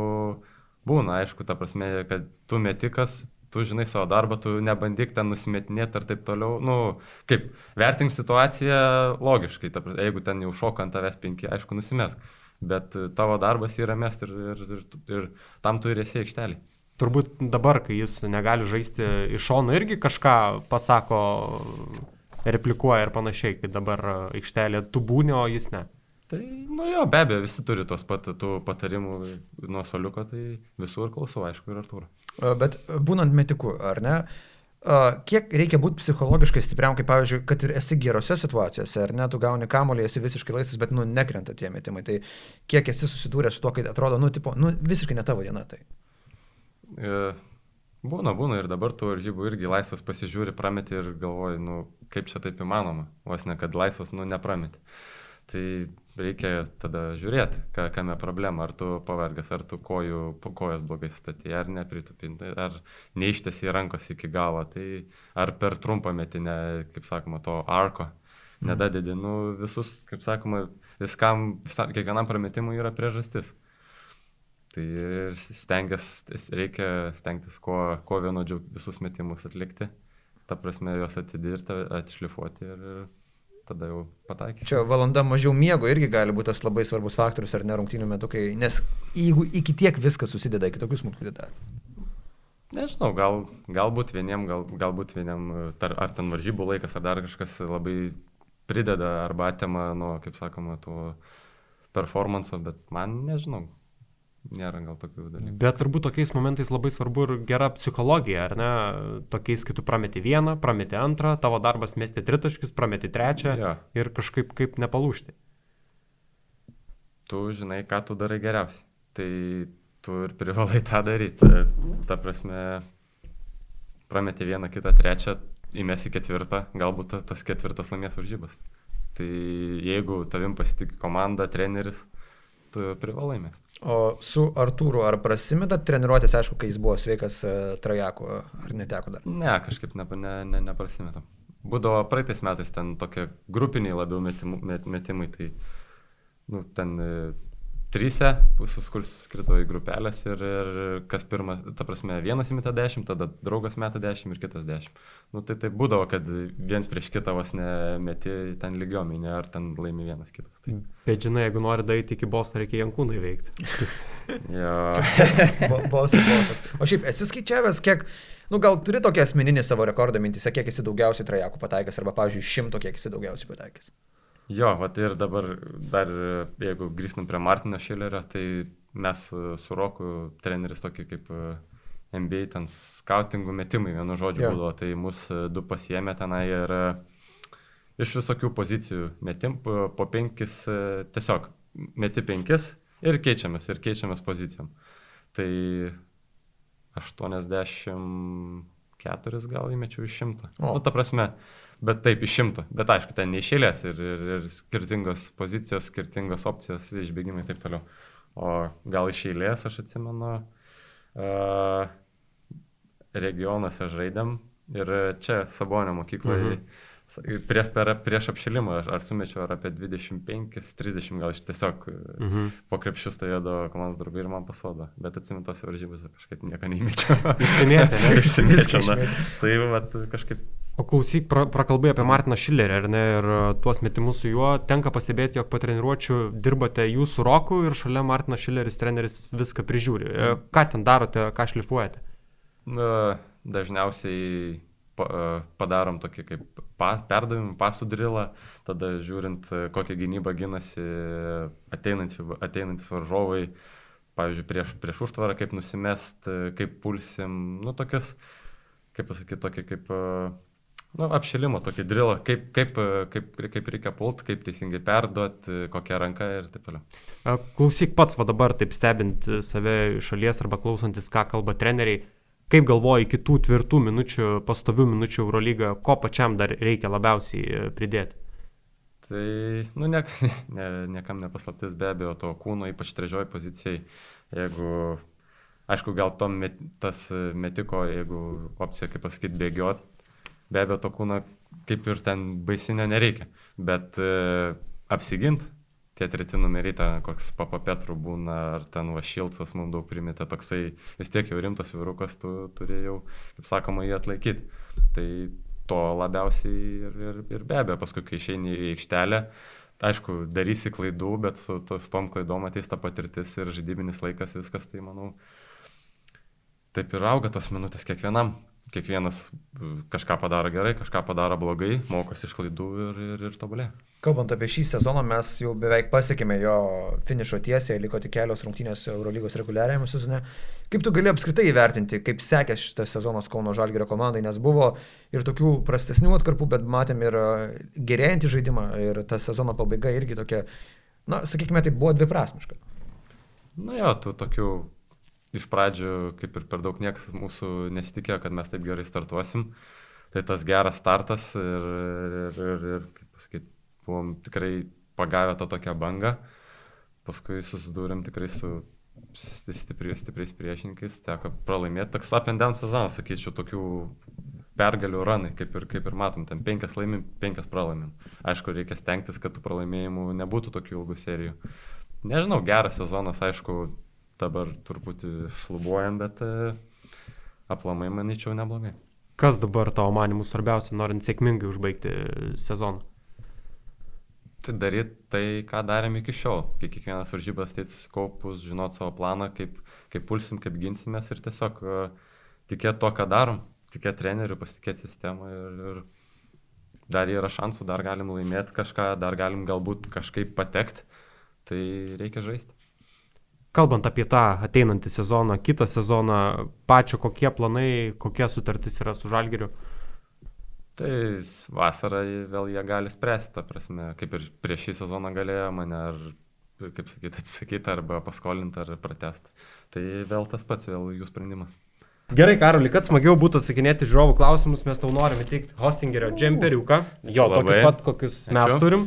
būna, aišku, ta prasme, kad tu metikas, tu žinai savo darbą, tu nebandyk ten nusimetinėti ir taip toliau. Nu, kaip, vertink situaciją logiškai, ta prasme, jeigu ten jau šoka ant tavęs penki, aišku, nusimesk. Bet tavo darbas yra mest ir, ir, ir, ir tam tu ir esi aikštelį turbūt dabar, kai jis negali žaisti iš šono, irgi kažką pasako, replikuoja ir panašiai, kai dabar aikštelė tu būni, o jis ne. Tai, nu jo, be abejo, visi turi tos pat tų patarimų nuo soliuko, tai visur klausau, aišku, ir Artūro. Bet būnant metiku, ar ne? Kiek reikia būti psichologiškai stipriam, kaip pavyzdžiui, kad ir esi gerose situacijose, ar ne, tu gauni kamolį, esi visiškai laisvas, bet, nu, nekrenta tie metimai. Tai kiek esi susidūręs su to, kai atrodo, nu, tipo, nu, visiškai ne tavo diena tai. E, būna, būna ir dabar tų varžybų irgi laisvas pasižiūri, prameti ir galvoji, nu, kaip čia taip įmanoma, vos ne, kad laisvas, nu, neprameti. Tai reikia tada žiūrėti, ką, kame problema, ar tu pavargęs, ar tu kojų, kojas blogai statė, ar nepritupinti, ar neištesi rankos iki galo, tai ar per trumpą metinę, kaip sakoma, to arko mhm. nedadedi, nu, visus, kaip sakoma, viskam, kiekvienam prametimui yra priežastis. Tai stengias, reikia stengtis kuo, kuo vienodžiau visus metimus atlikti. Ta prasme, juos atidirbti, atšlifuoti ir tada jau pataikyti. Čia valanda mažiau miego irgi gali būti tas labai svarbus faktorius ar ne rungtynių metu, kai, nes jeigu iki tiek viskas susideda, iki tokių smulkių detalių. Nežinau, gal, galbūt vieniem, gal, galbūt vieniem, tar, ar ten varžybų laikas, ar dar kažkas labai prideda arba atima nuo, kaip sakoma, to performanso, bet man nežinau, nėra gal tokių dalykų. Bet turbūt tokiais momentais labai svarbu ir gera psichologija, ar ne? Tokiais, kai tu prameti vieną, prameti antrą, tavo darbas mesti tritaškis, prameti trečią Jo. ir kažkaip kaip nepalūšti. Tu žinai, ką tu darai geriausiai. Tai tu ir privalai tą daryti. Ta, prasme, prameti vieną, kitą, trečią, įmesi ketvirtą, galbūt ta- tas ketvirtas laimės varžybas. Tai jeigu tavim pasitikė komanda, treneris, tu privalai mesti. O su Artūru ar prasimeta treniruotės, aišku, kai jis buvo sveikas e, Trajaku, ar neteko dar? Ne, kažkaip ne, ne, ne, neprasimetam. Būdavo praeitais metais ten tokie grupiniai labiau metimų, met, metimai, tai nu, ten e, kurs skrido į grupelės ir, ir kas pirmas, ta prasme, vienas įmeta 10, tada draugas meta 10 ir kitas 10. Nu, tai tai būdavo, kad viens prieš kitą vos nemeti ten lygiominė, ar ten laimi vienas kitas. Tai, Bet žinai, jeigu nori daryti iki boso, reikia jankūnai veikti. jo, Bosas, bosas. O šiaip esi skaičiavęs, kiek, nu gal turi tokį asmeninį savo rekordą mintise, kiek esi daugiausiai Trajakų pataikęs, arba, pavyzdžiui, šimto, kiek esi daugiausiai pataikęs. Jo, vat ir dabar dar, jeigu grįžtum prie Martino Šilerio, tai mes su, Roku treneris tokį kaip e, NBA, ten skautingų metimai, vienu žodžiu, Jo. būdavo, tai mus e, du pasiemė tenai ir e, iš visokių pozicijų metim po penkis, tiesiog meti penkis ir keičiamės, ir keičiamės pozicijom. Tai 84 gal įmečiau iš šimto. O. Nu, ta prasme, bet taip, iš šimto. Bet aišku, ten neišėlės ir, ir, ir skirtingos pozicijos, skirtingos opcijos, išbėgimai ir taip toliau. O gal iš eilės, aš atsimenu, uh, regionuose žaidėm ir čia Sabonio mokykloje. Mhm. Prieš, per, prieš apšilimą ar, ar sumečiau ar apie 25-30 gal aš tiesiog mhm. po krepšių stovėdavo komandos draugai ir man pasuodo. Bet atsimintose varžybose kažkaip nieko neįmečiau. Išsimėtė, ne? Išsimėčiau. Tai vat, kažkaip O klausyk, pra, prakalbai apie Martiną Šilerį, ar ne, ir uh, tuos metimus su juo, tenka pastebėti, jog po treniruočių dirbate jūs su Roku ir šalia Martinas Šileris treneris viską prižiūri. E, Ką ten darote, ką šlifuojate? Na, dažniausiai e, padarom tokį kaip pa, perdavimą, pasų drilą, tada žiūrint, e, kokią gynybą ginasi ateinantys varžovai, pavyzdžiui, prieš, prieš užtvarą, kaip nusimest, e, kaip pulsim, nu, tokias, kaip pasakyti, tokį kaip, e, nu, apšilimo tokį drilą, kaip, kaip, kaip, kaip reikia pult, kaip teisingai perduoti, kokia ranka ir taip toliau. Klausyk pats, va dabar taip stebint save šalies arba klausantis, ką kalba treneriai, kaip galvoji kitų tvirtų minučių, pastovių minučių Eurolyga, ko pačiam dar reikia labiausiai e, pridėti? Tai, nu, ne, ne, niekam nepaslaptis be abejo to kūno, ypač trečioji pozicijai, jeigu, aišku, gal tom met, tas e, metiko, jeigu opcija, kaip pasakyti, bėgiot, be abejo to kūno kaip ir ten baisinio nereikia, bet e, apsigint, tie treti numeriai, ten koks papa Petrų būna, ar ten Vašilcas mums daug primetė, toksai vis tiek jau rimtas vyrukas, tu turi jau, kaip sakoma, jį atlaikyti. Tai to labiausiai ir, ir, ir be abejo, paskui, kai išeini į aikštelę, aišku, darysi klaidų, bet su, to, su tom klaidom ateis ta patirtis ir žaidybinis laikas, viskas, tai manau, taip ir auga tos minutės kiekvienam. Kiekvienas e, kažką padaro gerai, kažką padaro blogai, mokosi iš klaidų ir, ir, ir tobulė. Kalbant apie šį sezoną, mes jau beveik pasiekėme jo finišo tiesiai, liko tik kelios rungtynės Eurolygos reguliariajame sezone. Kaip tu gali apskritai įvertinti, kaip sekė šitas sezonas Kauno Žalgėrio komandai, nes buvo ir tokių prastesnių atkarpų, bet matėm ir e, gerėjantį žaidimą ir ta sezono pabaiga irgi tokia, na, sakykime, tai buvo dviprasmiška. Nu jo, tų tokių iš pradžių kaip ir per daug niekas mūsų nesitikėjo, kad mes taip gerai startuosim. Tai tas geras startas ir, ir, ir, ir kaip pasakyti, buvom tikrai pagavę tą tokią bangą. Paskui susidūrėm tikrai su stipri, stipriais priešininkais, teko pralaimėti. Toks down sezonas, sakyčiau, tokių pergalių ranai, kaip ir, kaip ir matom, ten penkias laimim, penkias pralaimim. Aišku, reikia stengtis, kad tų pralaimėjimų nebūtų tokių ilgų serijų. Nežinau, geras sezonas, aišku, dabar truputį šlubuojam, bet e, aplamai manyčiau neblogai. Kas dabar tavo manimų svarbiausia, norint sėkmingai užbaigti sezoną? Tai daryti tai, ką darėm iki šiol. Kai kiekvienas varžybas tai susikaupus, žinot savo planą, kaip, kaip pulsim, kaip ginsimės ir tiesiog uh, tikėti to, ką darom, tikėti treneriu, pasitikėti sistemą ir, ir dar yra šansų, dar galim laimėti kažką, dar galim galbūt kažkaip patekti, tai reikia žaisti. Kalbant apie tą ateinantį sezoną, kitą sezoną, pačio kokie planai, kokia sutartis yra su Žalgiriu? Tai vasarą vėl jie gali spręsti, ta prasme, kaip ir prieš šį sezoną galėjo mane ar, kaip sakyti, atsisakyti arba paskolinti ar pratesti. Tai vėl tas pats, vėl jų sprendimas. Gerai, Karoli, kad smagiau būtų atsakinėti žiūrovų klausimus, mes tau norime teikti hostingerio džemperiuką. Jo, Labai. tokius pat, kokius mes Ačiū. turim.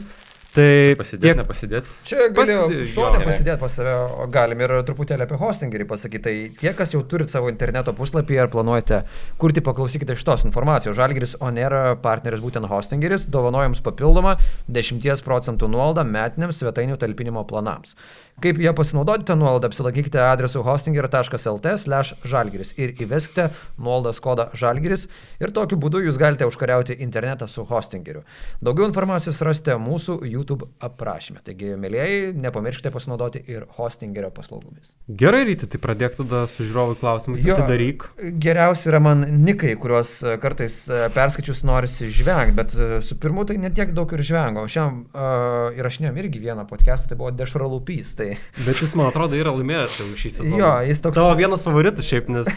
Tai Pasidėti, tiek- nepasidėti. Čia galėjau Pasidė- šonę pasidėti pas save, o galim ir truputėlį apie hostingerį pasakyti. Tai tie, kas jau turit savo interneto puslapį ar planuojate kurti, paklausykite šitos informacijos. Žalgiris Onera partneris būtent hostingeris, dovanoja jums papildomą 10 procentų nuolaidą metiniams svetainių talpinimo planams. Kaip ją pasinaudoti tą nuolaidą, apsilankykite adresu hostinger.lt slash žalgiris ir įveskite nuolaidos kodą žalgiris ir tokiu būdu jūs galite užkariauti internetą su hostingeriu. Daugiau informacijos rasite mūsų YouTube aprašyme. Taigi, mėlyjeji, nepamirškite pasinaudoti ir hostingerio paslaugomis. Gerai, ryti, tai pradėk tada su žiūrovų klausimais, Jo. atidaryk. Geriausi yra man nikai, kuriuos e, kartais e, perskaičius norisi žvengti, bet e, su pirmu tai netiek daug ir žvengo. Šiam uh, įrašinėjom irgi vieną podcastą, tai buvo Dešralupys. Tai Bet jis, man atrodo, yra laimėjęs jau šį sezoną. Jo, jis toks- Tavo vienas favoritas šiaip, nes...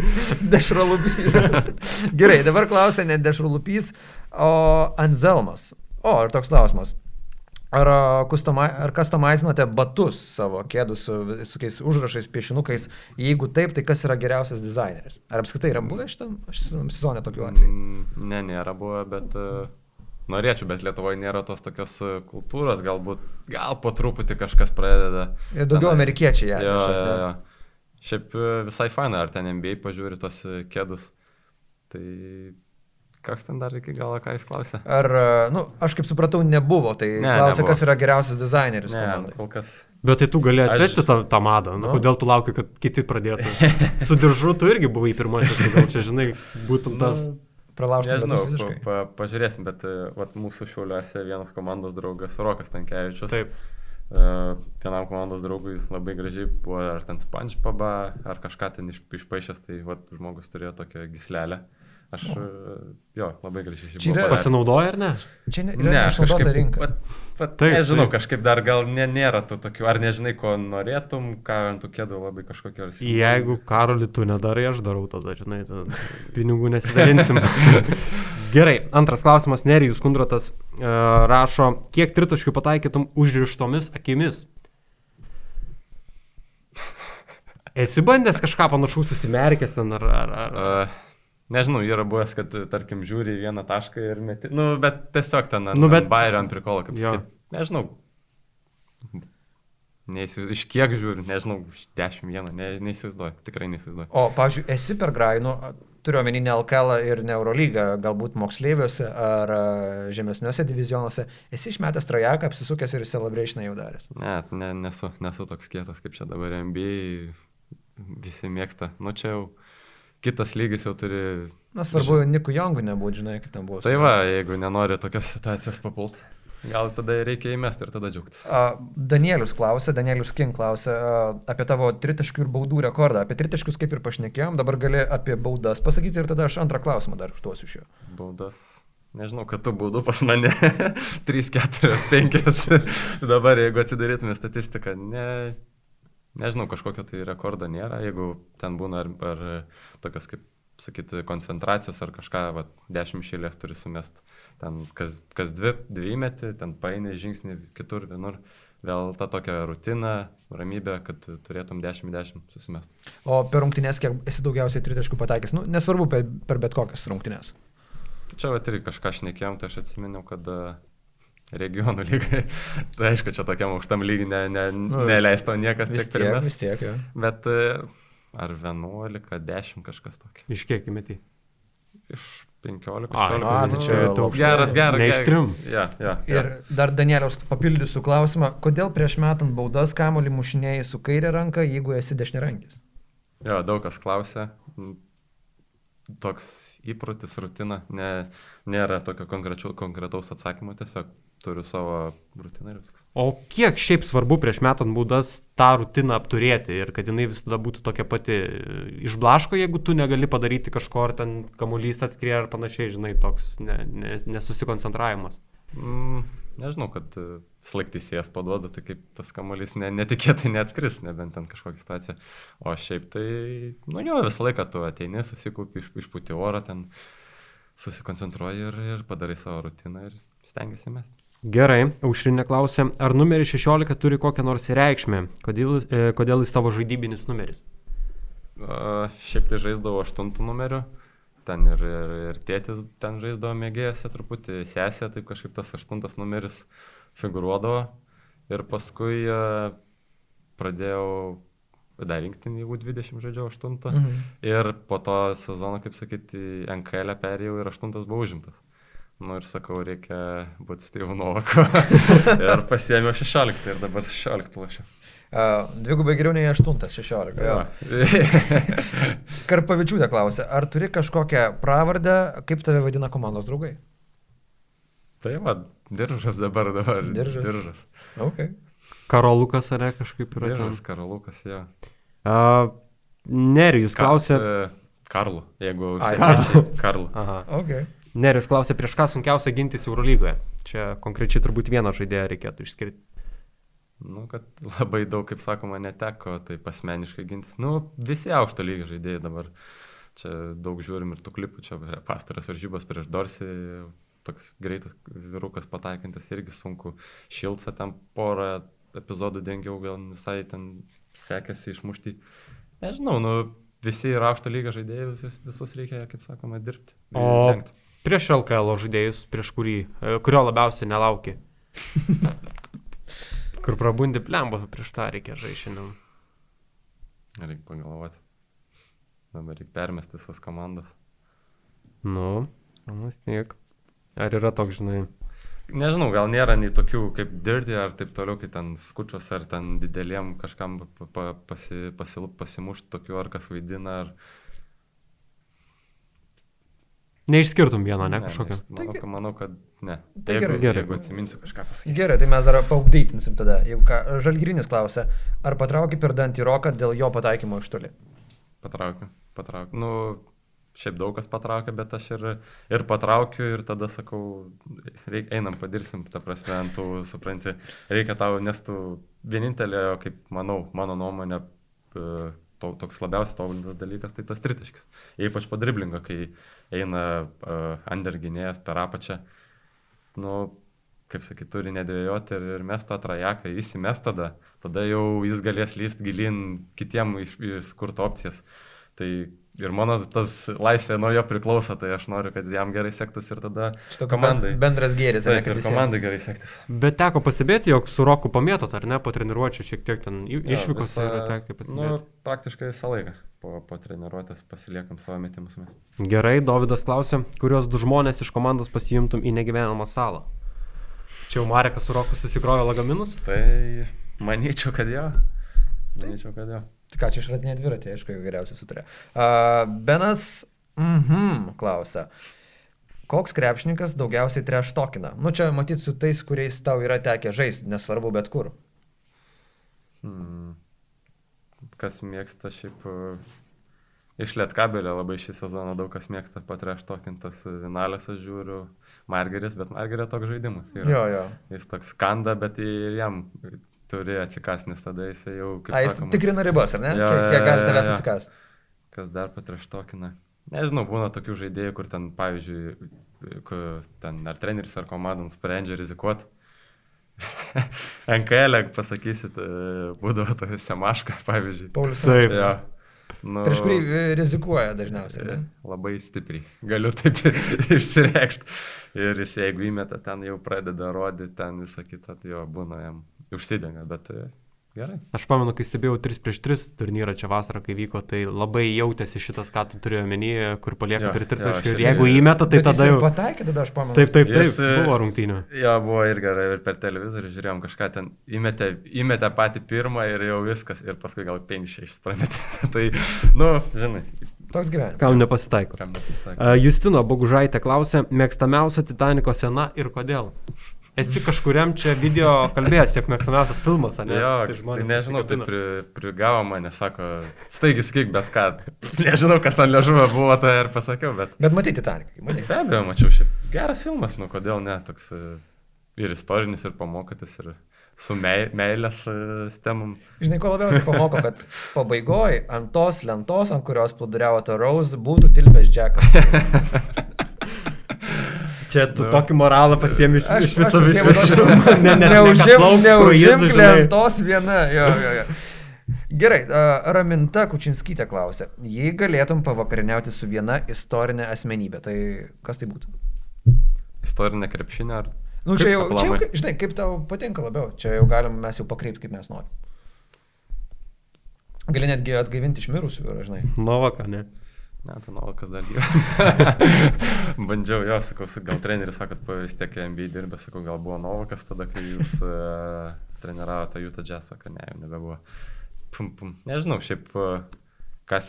Dešralupys. Gerai, dabar klausia ne Dešralupys, o Anzelmas. O, ir toks klausimas. Ar, ar customizinote batus savo kėdus su visokiais užrašais, piešinukais? Jeigu taip, tai kas yra geriausias dizaineris? Ar apskritai yra buvę šitam šitam sezone tokių atvejų? Mm, Ne, nėra buvę, bet uh, norėčiau, bet Lietuvoje nėra tos tokios uh, kultūros, galbūt gal po truputį kažkas pradeda. Ir daugiau tenai- amerikiečiai ją Jo, jo, jo. Šiaip uh, visai faina, ar ten NBA pažiūri tos kėdus. Tai koks ten dar iki galo, ką jis klausė? Ar, a, nu, aš kaip supratau, nebuvo, tai Ne, klausia, nebuvo. kas yra geriausias dizaineris Ne, komandai. kol kas. Bet tai tu gali Aš- atvežti tą, tą madą. Nu, Nu. kodėl tu lauki, kad kiti pradėtų? Su diržu tu irgi buvai pirmasis, tai gal čia, žinai, būtum tas... Pralaužti Nežinau, pa, pa, pažiūrėsim, bet uh, vat, mūsų šiauliuose vienas komandos draugas Rokas Tankievičius. Taip. Uh, vienam komandos draugui labai gražiai buvo ar ten SpongeBobą, ar kažką ten iš, išpaaišęs, tai vat, žmogus turėjo tokią gislelę. Aš, uh, jo, labai gražiai šiaip Čia. Pasinaudoja ar ne? Čia ne, Ne, išnaudota rinka. Vat, vat, Taip, nežinau, taip. kažkaip dar gal ne, nėra tų tokių, ar nežinai, ko norėtum, ką ant tų kėdų labai kažkokia ar Jeigu karoli tu nedarai, aš darau tada, žinai, tada pinigų nesidalinsim. Gerai, antras klausimas. Nerijus Kundrotas uh, rašo, kiek tritaškių pataikytum užrištomis akimis? Esi bandęs kažką panašaus susimerkęs ten ar... ar, ar... Uh, nežinau, yra buvęs, kad, tarkim, žiūri į vieną tašką ir meti. Nu, bet tiesiog ten Nu, bet- bairio ant prikolo, kaip sakyt. Nežinau. Neįsivaizduoju, iš kiek žiūri, nežinau, iš 10 vieną, ne, neįsivaizduoju, tikrai neįsivaizduoju. O, pavyzdžiui, esi per Grainų, turiu omeny ne LKL ir ne Eurolygą, galbūt moksleiviuose ar a, žemesniuose divizionuose, esi išmetęs trajeką, apsisukęs ir celebrationą jau daręs. Ne, ne, nesu, nesu toks kietas kaip čia dabar NBA, visi mėgsta. Nu čia jau kitas lygis jau turi. Na, svarbu, Niku Jongu nebūtų, žinai, kaip ten buvo. Tai va, jeigu nenori tokios situacijos papult, gal tada reikia įmesti ir tada džiaugtis. Danielius klausė, Danielius King klausė apie tavo tritaškių ir baudų rekordą. Apie tritaškius kaip ir pašnekėjom, dabar gali apie baudas pasakyti ir tada aš antrą klausimą dar užduosiu iš jo. Baudas. Nežinau, kad tu baudų pas mane 3, 4, 5. Dabar, jeigu atsidarytume statistiką, ne, nežinau, kažkokio tai rekordo nėra. Jeigu ten būna ar, ar tokios, kaip sakyti, koncentracijos ar kažką, va, 10 šėlės turi sumest. Ten kas, kas dvi, dvi metį, ten paini žingsnį kitur, vienur. Vėl ta tokia rutina, ramybė, kad tu turėtum 10-10 susimest. O per rungtynės, kiek esi daugiausiai tritaškių pataikęs, nu, nesvarbu per, per bet kokias rungtynės. Čia va irgi kažką šnekėjom, tai aš atsiminiau, kad e, regionų lygai, tai aišku, čia tokiam aukštam lygiai ne, ne, Nu, nu, neleisto niekas Vis tiek primest. vis tiek, jo. Bet e, ar 11, 10 kažkas tokio. Iš kiek įmeti? Iš 15, A, 16. a, tai nu, čia aukštai. geras, geras. Ne iš trim. Ja, ja, ja. Ir dar Danieliaus papildysiu klausimą, kodėl prieš metant baudas kamolį mušinėjai su kairė ranka, jeigu esi dešiniarankis? Jo, daug kas klausia. Toks įprotis, rutina, ne, nėra tokio konkretaus atsakymo, tiesiog turiu savo rutiną ir viskas. O kiek šiaip svarbu prieš metant baudas tą rutiną apturėti ir kad jinai visada būtų tokia pati išblaško, jeigu tu negali padaryti kažko, ar ten kamuolys atskrieja ar panašiai, žinai, toks ne, ne, nesusikoncentravimas. Mm, nežinau, kad slaiktisėjas paduoda, tai kaip tas kamuolys ne, netikėtai neatskris, nebent ten kažkokia situacija. O šiaip tai, nu jo, visą laiką tu ateini, susikaupi, iš, išpūti orą, ten susikoncentruoji ir, ir padarai savo rutiną ir stengiasi mesti. Gerai, aušrinė klausė, ar numeris 16 turi kokią nors reikšmę? Kodėl, e, kodėl jis tavo žaidybinis numeris? A, šiaip tai žaisdavau 8 numeriu, ten ir, ir, ir tėtis ten žaisdavo mėgėjose truputį, sesė, taip kažkaip tas 8 numeris figuruodavo. Ir paskui a, pradėjau dar rinktinį, jeigu 20 žaidžiau 8. Mhm. Ir po to sezono, kaip sakyti, NKL perėjau ir 8 buvo užimtas. Nu ir sakau, reikia būti Steve'u Novaku. ir pasiėmiau 16 ir dabar 16 lošiu. Uh, dvigubai geriau nei 8, 16. Jo. Karpavičiūtė klausė, ar turi kažkokią pravardę, kaip tave vadina komandos draugai? Tai va, diržas dabar, dabar. Diržas. diržas. Okay. Karolukas ar ne kažkaip yra. Diržas, karolukas, jo. Uh, Nerijus klausė. Ka, Karlu, jeigu... Ai, Karlu. Karlu. Aha. Okay. Nerijus klausė, prieš ką sunkiausia gintis Eurolygoje. Čia konkrečiai turbūt vieną žaidėją reikėtų išskirti. Nu, kad labai daug, kaip sakoma, neteko, tai asmeniškai gintis. Nu, visi aukšto lygio žaidėjai dabar. Čia daug žiūrim ir tų klipų, čia pastaras varžybos prieš Dorsi, toks greitas vyrukas pataikantis irgi sunku. Šilca ten porą epizodų dengiau, gal visai ten sekėsi išmušti. Nežinau, nu, visi yra aukšto lygio žaidėjai, vis, visus reikia, kaip sakoma, dirbti. O Dengt. Prieš LKL žaidėjus, prieš kurį, e, kurio labiausiai nelauki. Kur prabundi plembo, prieš tą reikia šiandien. Reikia pagalvoti. Dabar reikia permesti visas komandas. Nu, vis tiek. Ar yra toks, žinai, Nežinau, gal nėra nei tokių kaip dirdi ar taip toliau, kai ten skučios ar ten dideliem kažkam pa, pa, pasi, pasi, pasimušti tokių ar kas vaidina. Ar... neišskirtum vieno, ne kažkokio. ne, Manau, kad, manau, kad ne. Tai jeigu, gerai. Gerai. jeigu atsiminsiu kažką pasakyti. Gerai, tai mes dar paupdeitinsim tada. Jeigu ką, Žalgirinis klausė, ar patraukė per dantį roką dėl jo pataikymo iš toli? Patraukiu, patraukiu. Nu, šiaip daug kas patraukia, bet aš ir, ir patraukiu ir tada sakau, reik, einam padirsim, ta prasme, ant tų, supranti, reikia tau, nes tu vienintelė, kaip manau, mano nuomonė, to, toks labiausiai tobulintas dalykas, tai tas tritaškis. Ypač po driblingo, kai eina uh, underginėjas per apačią, nu, kaip sakyt, turi nedvėjoti ir, ir mes tą trajeką įsimes tada, tada jau jis galės lyst gilin kitiem iš, iškurto opcijas. Tai ir mano tas laisvė nuo jo priklauso, tai aš noriu, kad jam gerai sektųsi ir tada Toks komandai. ben- Bendras gėris, ar ne, Taip, kad ir komandai gerai sektis. Bet teko pastebėti, jog su Roku pamėtot, ar ne, po treniruočio šiek tiek ten išvykos visą- yra tekę Nu, pastebėti. praktiškai visą laiką po, po treniruotės pasiliekam savo metimus mes. Gerai, Davidas klausė, kuriuos du žmonės iš komandos pasiimtum į negyvenamą salą. Čia jau Marekas su Roku susikrovė lagaminus? Tai manyčiau, kad jo. Manyčiau, kad jo. Tai ką čia išradinė dviratė, aišku, geriausiai sutarė. Uh, Benas, mhm, klausia. Koks krepšininkas daugiausiai treš tokina? Nu čia matyt su tais, kuriais tau yra tekę žaisti, nesvarbu bet kur. Hmm. Kas mėgsta šiaip e, iš Lietkabelio labai šį sezoną daug kas mėgsta patreš tokintas Vinalės, aš žiūriu, Margeris, bet Margeris toks žaidimas. yra. Jo, jo. Jis toks skanda, bet jam turi atsikast, nes tada jis jau. A, jis sakoma, tikrina ribas, ar ne? Jo, Kiek, kiek gali tavęs atsikasti. Kas dar patraštokina. Nežinau, būna tokių žaidėjų, kur ten, pavyzdžiui, ten ar treneris ar komanda nusprendžia rizikuoti. NKL, pasakysit, e, būdavo tokia semaška, pavyzdžiui. Paulius. Taip. Jo. Nu, Prieš kurį e, rizikuoja dažniausiai. e, ne? Labai stipriai. Galiu taip išsireikšti. Ir jis jeigu įmeta, ten jau pradeda rodyti, ten visą kitą, tai jo būna jam užsidenga, bet e, gerai. Aš pamenu, kai stebėjau 3 prieš 3 turnyrą čia vasarą, kai vyko, tai labai jautėsi šitas, ką tu turėjai omenyje, kur palieka Jo, prie jo, tritaškių. aš Ir irgi- jeigu įmeta, tai tada jau... Pataikė tada, aš pamenu. Taip, taip, taip, Jis, e, buvo rungtynių. Jo, buvo ir gerai, ir per televizorių žiūrėjom kažką ten, įmetė, įmetė patį pirmą ir jau viskas, ir paskui gal 5-6 prametė. tai, nu, žinai, Toks gyvenimas. Kam nepasitaiko. kam nepasakė. Uh, Justino Bogužaitė klausė, mėgstamiausia Titaniko scena ir kodėl? Esi kažkuriam čia video kalbėjęs, jog mėgstamiausias filmas, ar ne? Jo, Tai tai nežinau, tai pri, prigavo mane, sako, staigi sakyk, bet ką, nežinau, kas ant liežuvio buvo, tai ir pasakiau, bet Bet matyti Titaniką, matyti. be abejo, mačiau šiaip geras filmas, nu kodėl ne, toks e, ir istorinis, ir pamokantis, ir su mei, meilės e, temam. Žinai, ko labiausiai pamoko, kad pabaigoje ant tos lentos, ant kurios plūduriavo ta Rose, būtų tilpęs Džekas. Čia tu tokį moralą pasiemi iš, iš viso viso. Ne, ne, Neužim, neužim lentos. viena. Jo, jo, jo. Gerai, Raminta Kučinskytė klausė, jei galėtum pavakariniauti su viena istorinė asmenybė, tai kas tai būtų? Istorinė krepšinė ar... Nu, čia jau, čia jau, žinai, kaip tau patinka labiau, čia jau galim mes jau pakreipti, kaip mes norim. Gali netgi atgaivinti iš mirusių, žinai. Novaka, ne. Ne, tai Novakas dar gyva. Bandžiau jo, sakau, gal treneris sako, kad vis tiek MBA dirbė, sakau, gal buvo Novakas tada, kai jūs uh, treniravote Jutą Džesą, kad ne, jau nebebuvo. Pum, pum. Nežinau, šiaip, uh, ką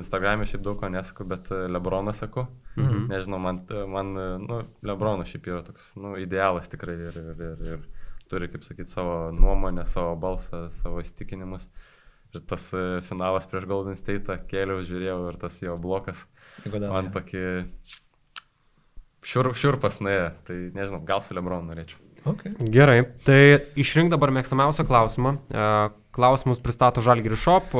Instagram'e šiaip daug ko nesakau, bet uh, Lebroną sakau. Mhm. Nežinau, man, man uh, nu, Lebronas šiaip yra toks, nu, idealas tikrai ir, ir, ir, ir turi, kaip sakyti, savo nuomonę, savo balsą, savo įstikinimus. Ir tas uh, finalas prieš Golden State kėliau, žiūrėjau ir tas jo blokas. Man tokį šiur, šiurpas nuėjo, tai nežinau, gal su Lebronu norėčiau. Okay. Gerai, tai išrink dabar mėgstamiausią klausimą. Klausimus pristato Žalgiri Shop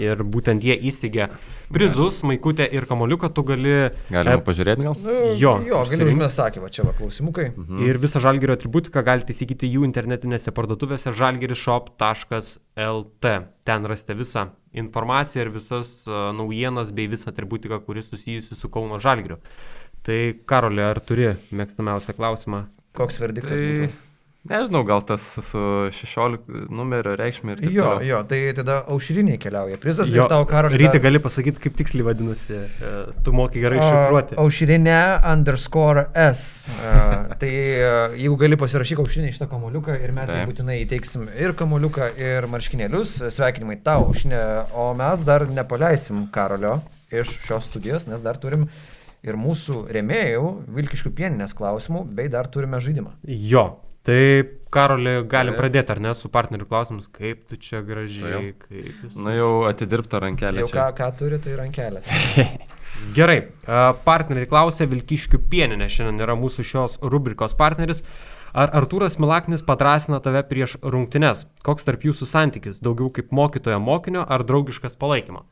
ir būtent jie įsteigė prizus, maikutę ir kamoliuką, tu gali... Galima e, pažiūrėti gal? Nu, Jo, jo gali užmės sakė, va čia va klausimukai. Mhm. Ir visą žalgerio atributiką galite įsigyti jų internetinėse parduotuvėse žalgerishop.lt. Ten rasite visą informaciją ir visas uh, naujienas bei visą atributiką, kuris susijusi su Kauno žalgeriu. Tai Karolė, ar turi mėgstamiausią klausimą? Koks verdiktas Tai būtų? Nežinau, gal tas su 16 numerio reikšmė ir taip Jo, toliau. jo, tai tada aušriniai keliauja. Prizas Jo, ir tau karalius. Ryti gali pasakyti, kaip tiksliai vadinasi. e, Tu moki gerai iššifruoti. Aušrinė underscore S. A, tai a, jeigu gali pasirašyk aušrinį šitą kamoliuką ir mes Taip. būtinai įteiksim ir kamoliuką, ir marškinėlius. Sveikinimai tau, aušrinė. O mes dar nepaleisim Karolio iš šios studijos, nes dar turim ir mūsų remėjų, Vilkiškių pieninės klausimų, bei dar turime žaidimą. Jo. Tai Karolė, galim Taip. pradėti, ar ne, su partnerių klausimus, kaip tu čia gražiai, Tuojau. kaip vis. Nu jau atidirbta rankelė. Jau ką, ką turi, tai rankelė. Gerai, partneriai klausė Vilkiškių pieninė, šiandien yra mūsų šios rubrikos partneris. Ar Artūras Milaknis padrasina tave prieš rungtynes? Koks tarp jūsų santykis? Daugiau kaip mokytojo mokinio ar draugiškas palaikymo?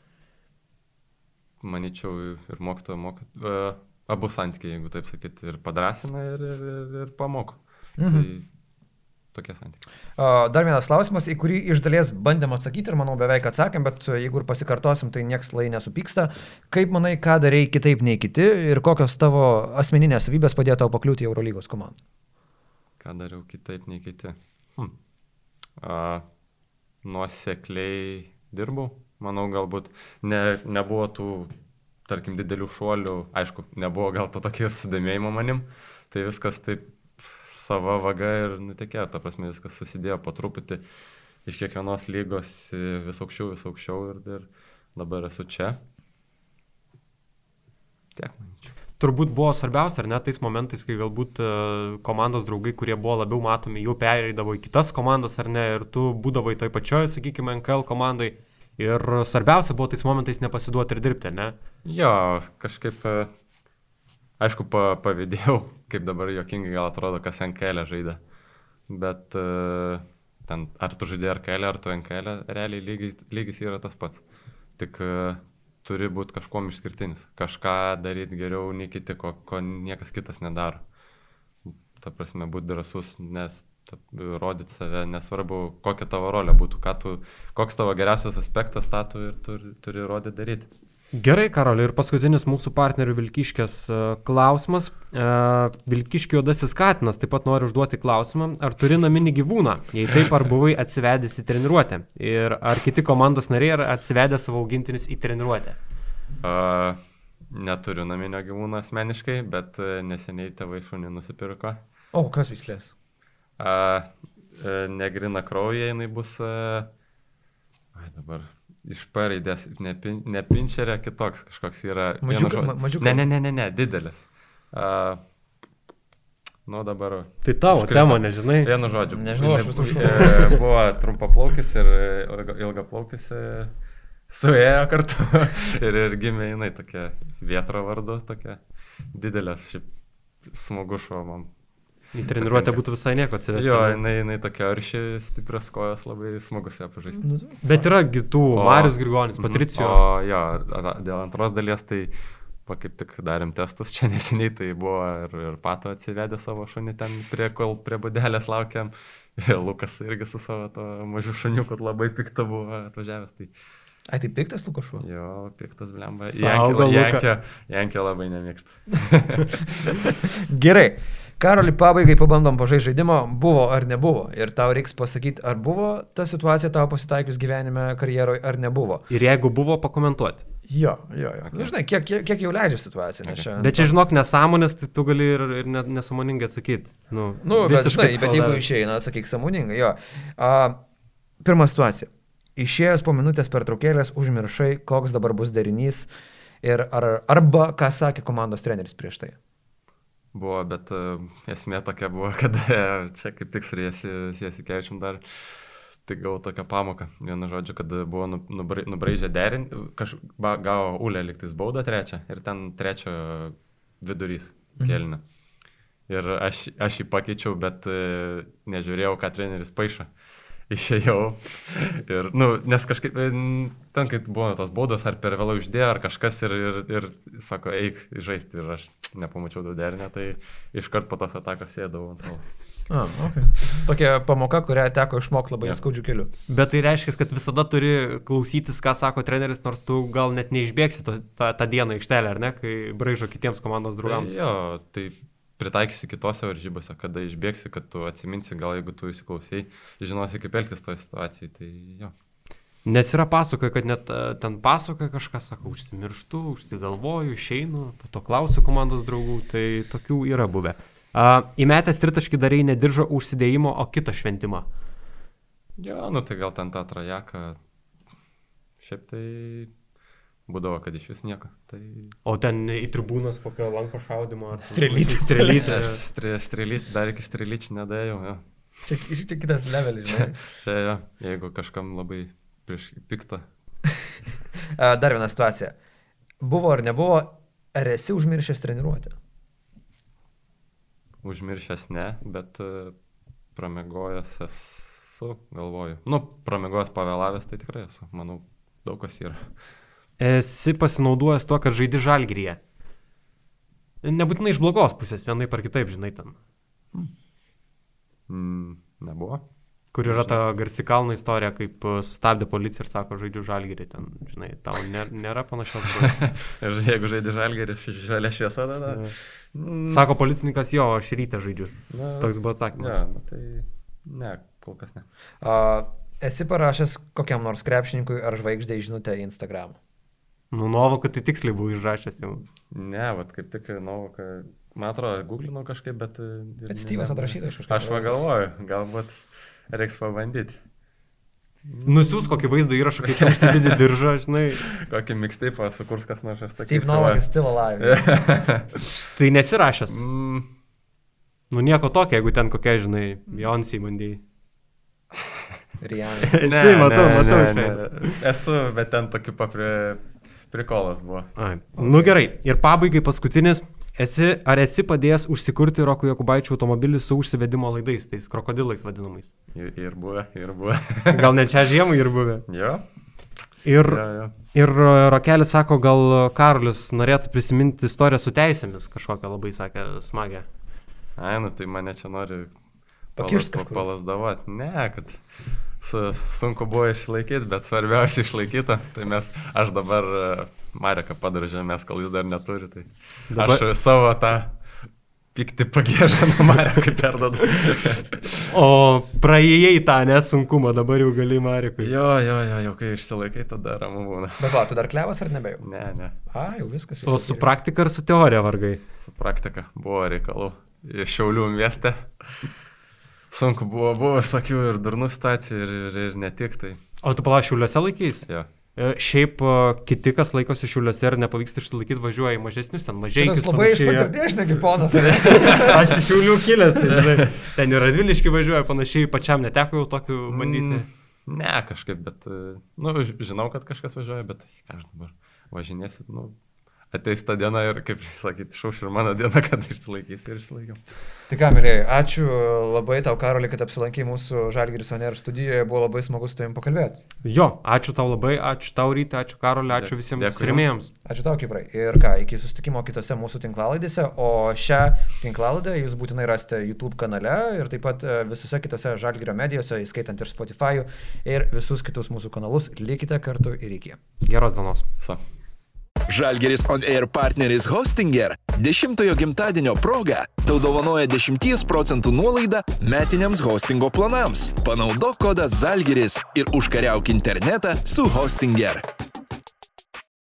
Manyčiau ir mokytojo mokytojo. Uh, abu santykiai, jeigu taip sakyti, ir padrasina, ir, ir, ir, ir pamoko. Mhm. Tai tokie santykiai. Dar vienas klausimas, į kurį iš dalies bandėm atsakyti ir manau beveik atsakėm, bet jeigu ir pasikartosim, tai nieks lai nesupyksta. Kaip manai, ką darai kitaip nei kiti ir kokios tavo asmeninės savybės padėjo tau pakliūti į Eurolygos komandą? Ką dariau kitaip nei kiti? Hm. A, nuosekliai dirbau. Manau, galbūt ne, nebuvo tų, tarkim, didelių šuolių. Aišku, nebuvo gal to tokio sudomėjimo manim. Tai viskas taip sava vaga ir nutekėjo. Ta prasme, viskas susidėjo po truputį iš kiekvienos lygos vis aukščiau, vis aukščiau ir, ir dabar esu čia. Tiek, manyčiau. Turbūt buvo svarbiausia, ar ne, tais momentais, kai galbūt e, komandos draugai, kurie buvo labiau matomi, jau pereidavo į kitas komandas, ar ne, ir tu būdavai toj pačioj, sakykime, NKL komandai. Ir svarbiausia buvo tais momentais nepasiduoti ir dirbti, ne? Jo, kažkaip, e, aišku, pa, pavydėjau, kaip dabar jokingai gal atrodo, kas NKL žaidė. Bet e, ten, ar tu žaidži RKL, ar tu NKL, realiai lygis, lygis yra tas pats. Tik e, turi būti kažkuom išskirtinis. Kažką daryti geriau nei kiti, ko, ko niekas kitas nedaro. Ta prasme, būti drasus, nes ta- rodyti save, nesvarbu, kokia tavo rolė būtų, tu, koks tavo geriausias aspektas, tą tu ir turi, turi rodyti daryti. Gerai, Karoli, ir paskutinis mūsų partnerių Vilkiškės e, klausimas. E, Vilkiškio juodasis katinas taip pat nori užduoti klausimą, ar turi naminį gyvūną, jei taip, ar buvai atsivedęs į treniruotę. Ir ar kiti komandos nariai yra atsivedę savo augintinius į treniruotę. Uh, neturiu naminio gyvūno asmeniškai, bet uh, neseniai tėvai šunį nusipirko. O, kas vislės? Uh, negrina krauja, jinai bus... Uh, ai, dabar iš paraidės, ne, pin, ne pinčerė, kitoks kažkoks yra. vienu Mažiuka- žodžiu- ma- mažiuka? Ne, ne, ne, ne, ne didelis. Uh, nu dabar. Tai tavo Užkrito. tema, nežinai. Vienu žodžiu. Nežinau, aš jinai visų e, Buvo trumpaplaukis ir ilga- ilgaplaukis. e, Suėjo kartu ir, ir gimė jinai tokia vietro vardu, tokia didelė, šiaip smagu šuo man. Į treniruotę būtų visai nieko atsivesti. Jo, jinai, jinai tokia arši, stiprios kojos, labai smagus ją pažaisti. Nu, Bet yra kitų, Marius Grigonis, Mhm. Patricijo. O jo, dėl antros dalies, tai va, kaip tik darėm testus čia neseniai, tai buvo ir, ir pato atsivedė savo šunį ten, prie, kol prie budelės laukiam. Ir Lukas irgi su savo to mažu šuniu, kad labai pikta buvo atvažiavęs. Tai Ai, tai piktas Luko šuo. jo, piktas blemba. Jankė. Jankė, Jankė labai nemėgsta. Gerai. Karoli, pabaigai pabandom pažaisti žaidimą, buvo ar nebuvo. Ir tau reiks pasakyti, ar buvo ta situacija tavo pasitaikius gyvenime, karjeroje, ar nebuvo. Ir jeigu buvo, pakomentuoti. Jo, jo, jo. Okay. Žinai, kiek, kiek, kiek jau leidžia situacija. Okay. Čia, Bet čia žinok nesąmonės, tai tu gali ir, ir ne, nesamoningai atsakyti. Nu, Nu, bet, žinai, bet jeigu išeina, atsakyk samoningai, jo. A, pirma situacija. Išėjęs po minutės per traukėlės, užmiršai, koks dabar bus derinys ir ar, arba ką sakė komandos treneris prieš tai. Buvo, bet uh, esmė tokia buvo, kad uh, čia kaip tik su Jėsikėčiam dar tik gavau tokią pamoką. Vienu žodžiu, kad buvo nu- nubra- nubraižę derinį, kažkaip gavo Ulė liktais baudą trečią ir ten trečio vidurys kėlinio. Ir aš, aš jį pakeičiau, bet uh, nežiūrėjau, ką treneris paaišo. Išėjau. Ir, nu, nes kažkaip, e, ten, kai buvo tos baudos, ar per vėliau išdėjo, ar kažkas ir, ir, ir sako, eik žaisti. Ir aš nepamačiau daudernę, tai iškart po tos atakos sėdau ant savo. A, okay. Tokia pamoka, kurią teko išmokti labai Jo. skaudžių kelių. Bet tai reiškia, kad visada turi klausytis, ką sako treneris, nors tu gal net neišbėgsi to, tą, tą dieną ištelę, ar ne, kai braižo kitiems komandos Tai, draugams. jo, tai pritaikysi kitose varžybose, kada išbėgsi, kad tu atsiminsi, gal jeigu tu įsiklausai, žinosi, kaip elgtis toje situacijoje. Tai jo. Nes yra pasakoja, kad net e, ten pasakoja kažkas, sako, užsimirštu, užsigalvoju, išeinu, po to klausiu komandos draugų, tai tokių yra buvę. Uh, įmetęs tritaškį darai nediržo užsidėjimo, o kitą šventimą. Jo, nu tai gal ten tą trajeką. Šiaip tai būdavo, kad iš vis nieko. Tai... O ten į tribūnas kokio lanko šaudimo. Strelytė. Strelytė. Stre, strelyč, dar iki strelyčių nedėjau. Jo. Čia, čia kitas levelis, žinai. Čia, jo, jeigu kažkam labai prieš piktą. A, Dar viena situacija. Buvo ar nebuvo, ar esi užmiršęs treniruotę? Užmiršęs ne, bet e, pramegojęs esu, galvoju. Nu, pramegojęs pavėlavęs, tai tikrai esu. Manau, daug kas yra. Esi pasinaudojęs tuo, kad žaidi žalgyryje. Nebūtinai iš blogos pusės, vienai par kitaip, žinai, ten. Mm, nebuvo. Kur yra ta garsi kalno istorija, kaip e, sustabdė policija ir sako, žaidžiu žalgyrį ten, žinai, tau nė, nėra panašios. Ir jeigu žaidži žalgerį, žalia šviesa tada. Mm, Sako policininkas, jo, aš ryte žaidžiu. na, Toks buvo Ne, atsakymas. nu, tai ne, kol kas ne. A, esi parašęs kokiam nors krepšininkui ar žvaigždė žinutę į Instagram? Nu, nuovo, kad tai tiksliai buvo išrašęs jau. Ne, vat kaip tik Novoką, man atrodo, googlinau kažkaip, bet... e, ir Bet ne- Steve'as ne- atrašytas kažkaip. Aš pagalvoju, galbūt reiks pabandyti. Nusiūs kokį vaizdo įrašą, kaip tu užsidedi diržą, žinai. Kokį mixtape sukurs kas nors, aš Steve sakysiu. Novak va. is still alive. Tai nesirašęs. Mm, Nu, nieko tokio, jeigu ten kokia, žinai, Beyoncé bandėjai. Rihanna. Esi, matau, matau. ne, šiandien. ne. Esu, bet ten tokiu papri... prikolas buvo. Ai. Nu gerai, ir pabaigai paskutinis. Esi, ar esi padėjęs užsikurti Roko Jokubaičio automobilį su užsivedimo laidais, tais krokodilais vadinamais? Ir, ir buvo, ir buvo. Gal net čia žiemą ir buvę. jo, Ir, jo, jo. ir e, Rokelis sako, gal Karolis norėtų prisiminti istoriją su teisėmis, kažkokią labai sakė smagę. Ai, nu tai mane čia nori Pakišt palas- kažkur. Palasdavot. Ne, kad sunku buvo išlaikyti, bet svarbiausia išlaikyta. Tai mes, aš dabar e, Mareką padaržė, mes kol jis dar neturi. Tai Dabar- aš savo tą pikti pagėžą nuo Marekai perdodu. O praėjai tą nesunkumą, dabar jau gali Marikui. jo, jo, jo, jau kai išsilaikai, tada ramu būna. Bet va, tu dar klevas ar nebejau? Ne, ne. A, jau viskas. O Jau su praktika ar su teorija vargai? Su praktika buvo reikalų. Iš Šiaulių mieste. Sunku buvo, buvo visokių ir durnų stacijų ir, ir, ir ne tik tai. O tu palauk šiuliuose laikys? Jo. E, Šiaip kiti, kas laikosi šiuliuose ir nepavyksta išsilaikyti, važiuoja į mažesnius, ten mažai. toks labai iš patirties, negi ponas. Aš iš šiulių kilęs, tai žinai. Ten ir radviliški važiuoja, panašiai pačiam neteko jau tokių bandyti. Mm, Ne, kažkaip, bet, e, nu, žinau, kad kažkas važiuoja, bet ką aš dabar važinėsiu, nu, ateis ta diena ir, kaip sakyti, šauš ir mano diena, kad išsilaikys ir išsilaikiau. Tai ką, mėlyje, ačiū labai tau, Karoli, kad apsilankai mūsų Žalgiris Oner studijoje, buvo labai smagu su tavim pakalbėti. Jo, ačiū tau labai, ačiū tau ryte, ačiū Karolį, ačiū visiems remėjams. Ačiū tau, Kiprai. Ir ką, iki susitikimo kitose mūsų tinklalaidėse, o šią tinklalaidę jūs būtinai rasite YouTube kanale ir taip pat e, visose kitose Žalgirio medijose, įskaitant ir Spotify ir visus kitus mūsų kanalus. Likite kartu ir iki. Geros dienos. Sa. Žalgeris On Air partneris Hostinger 10-ojo gimtadienio proga tau dovanoja 10 procentų nuolaidą metiniams hostingo planams. Panaudok kodą Žalgeris ir užkariauk internetą su Hostinger.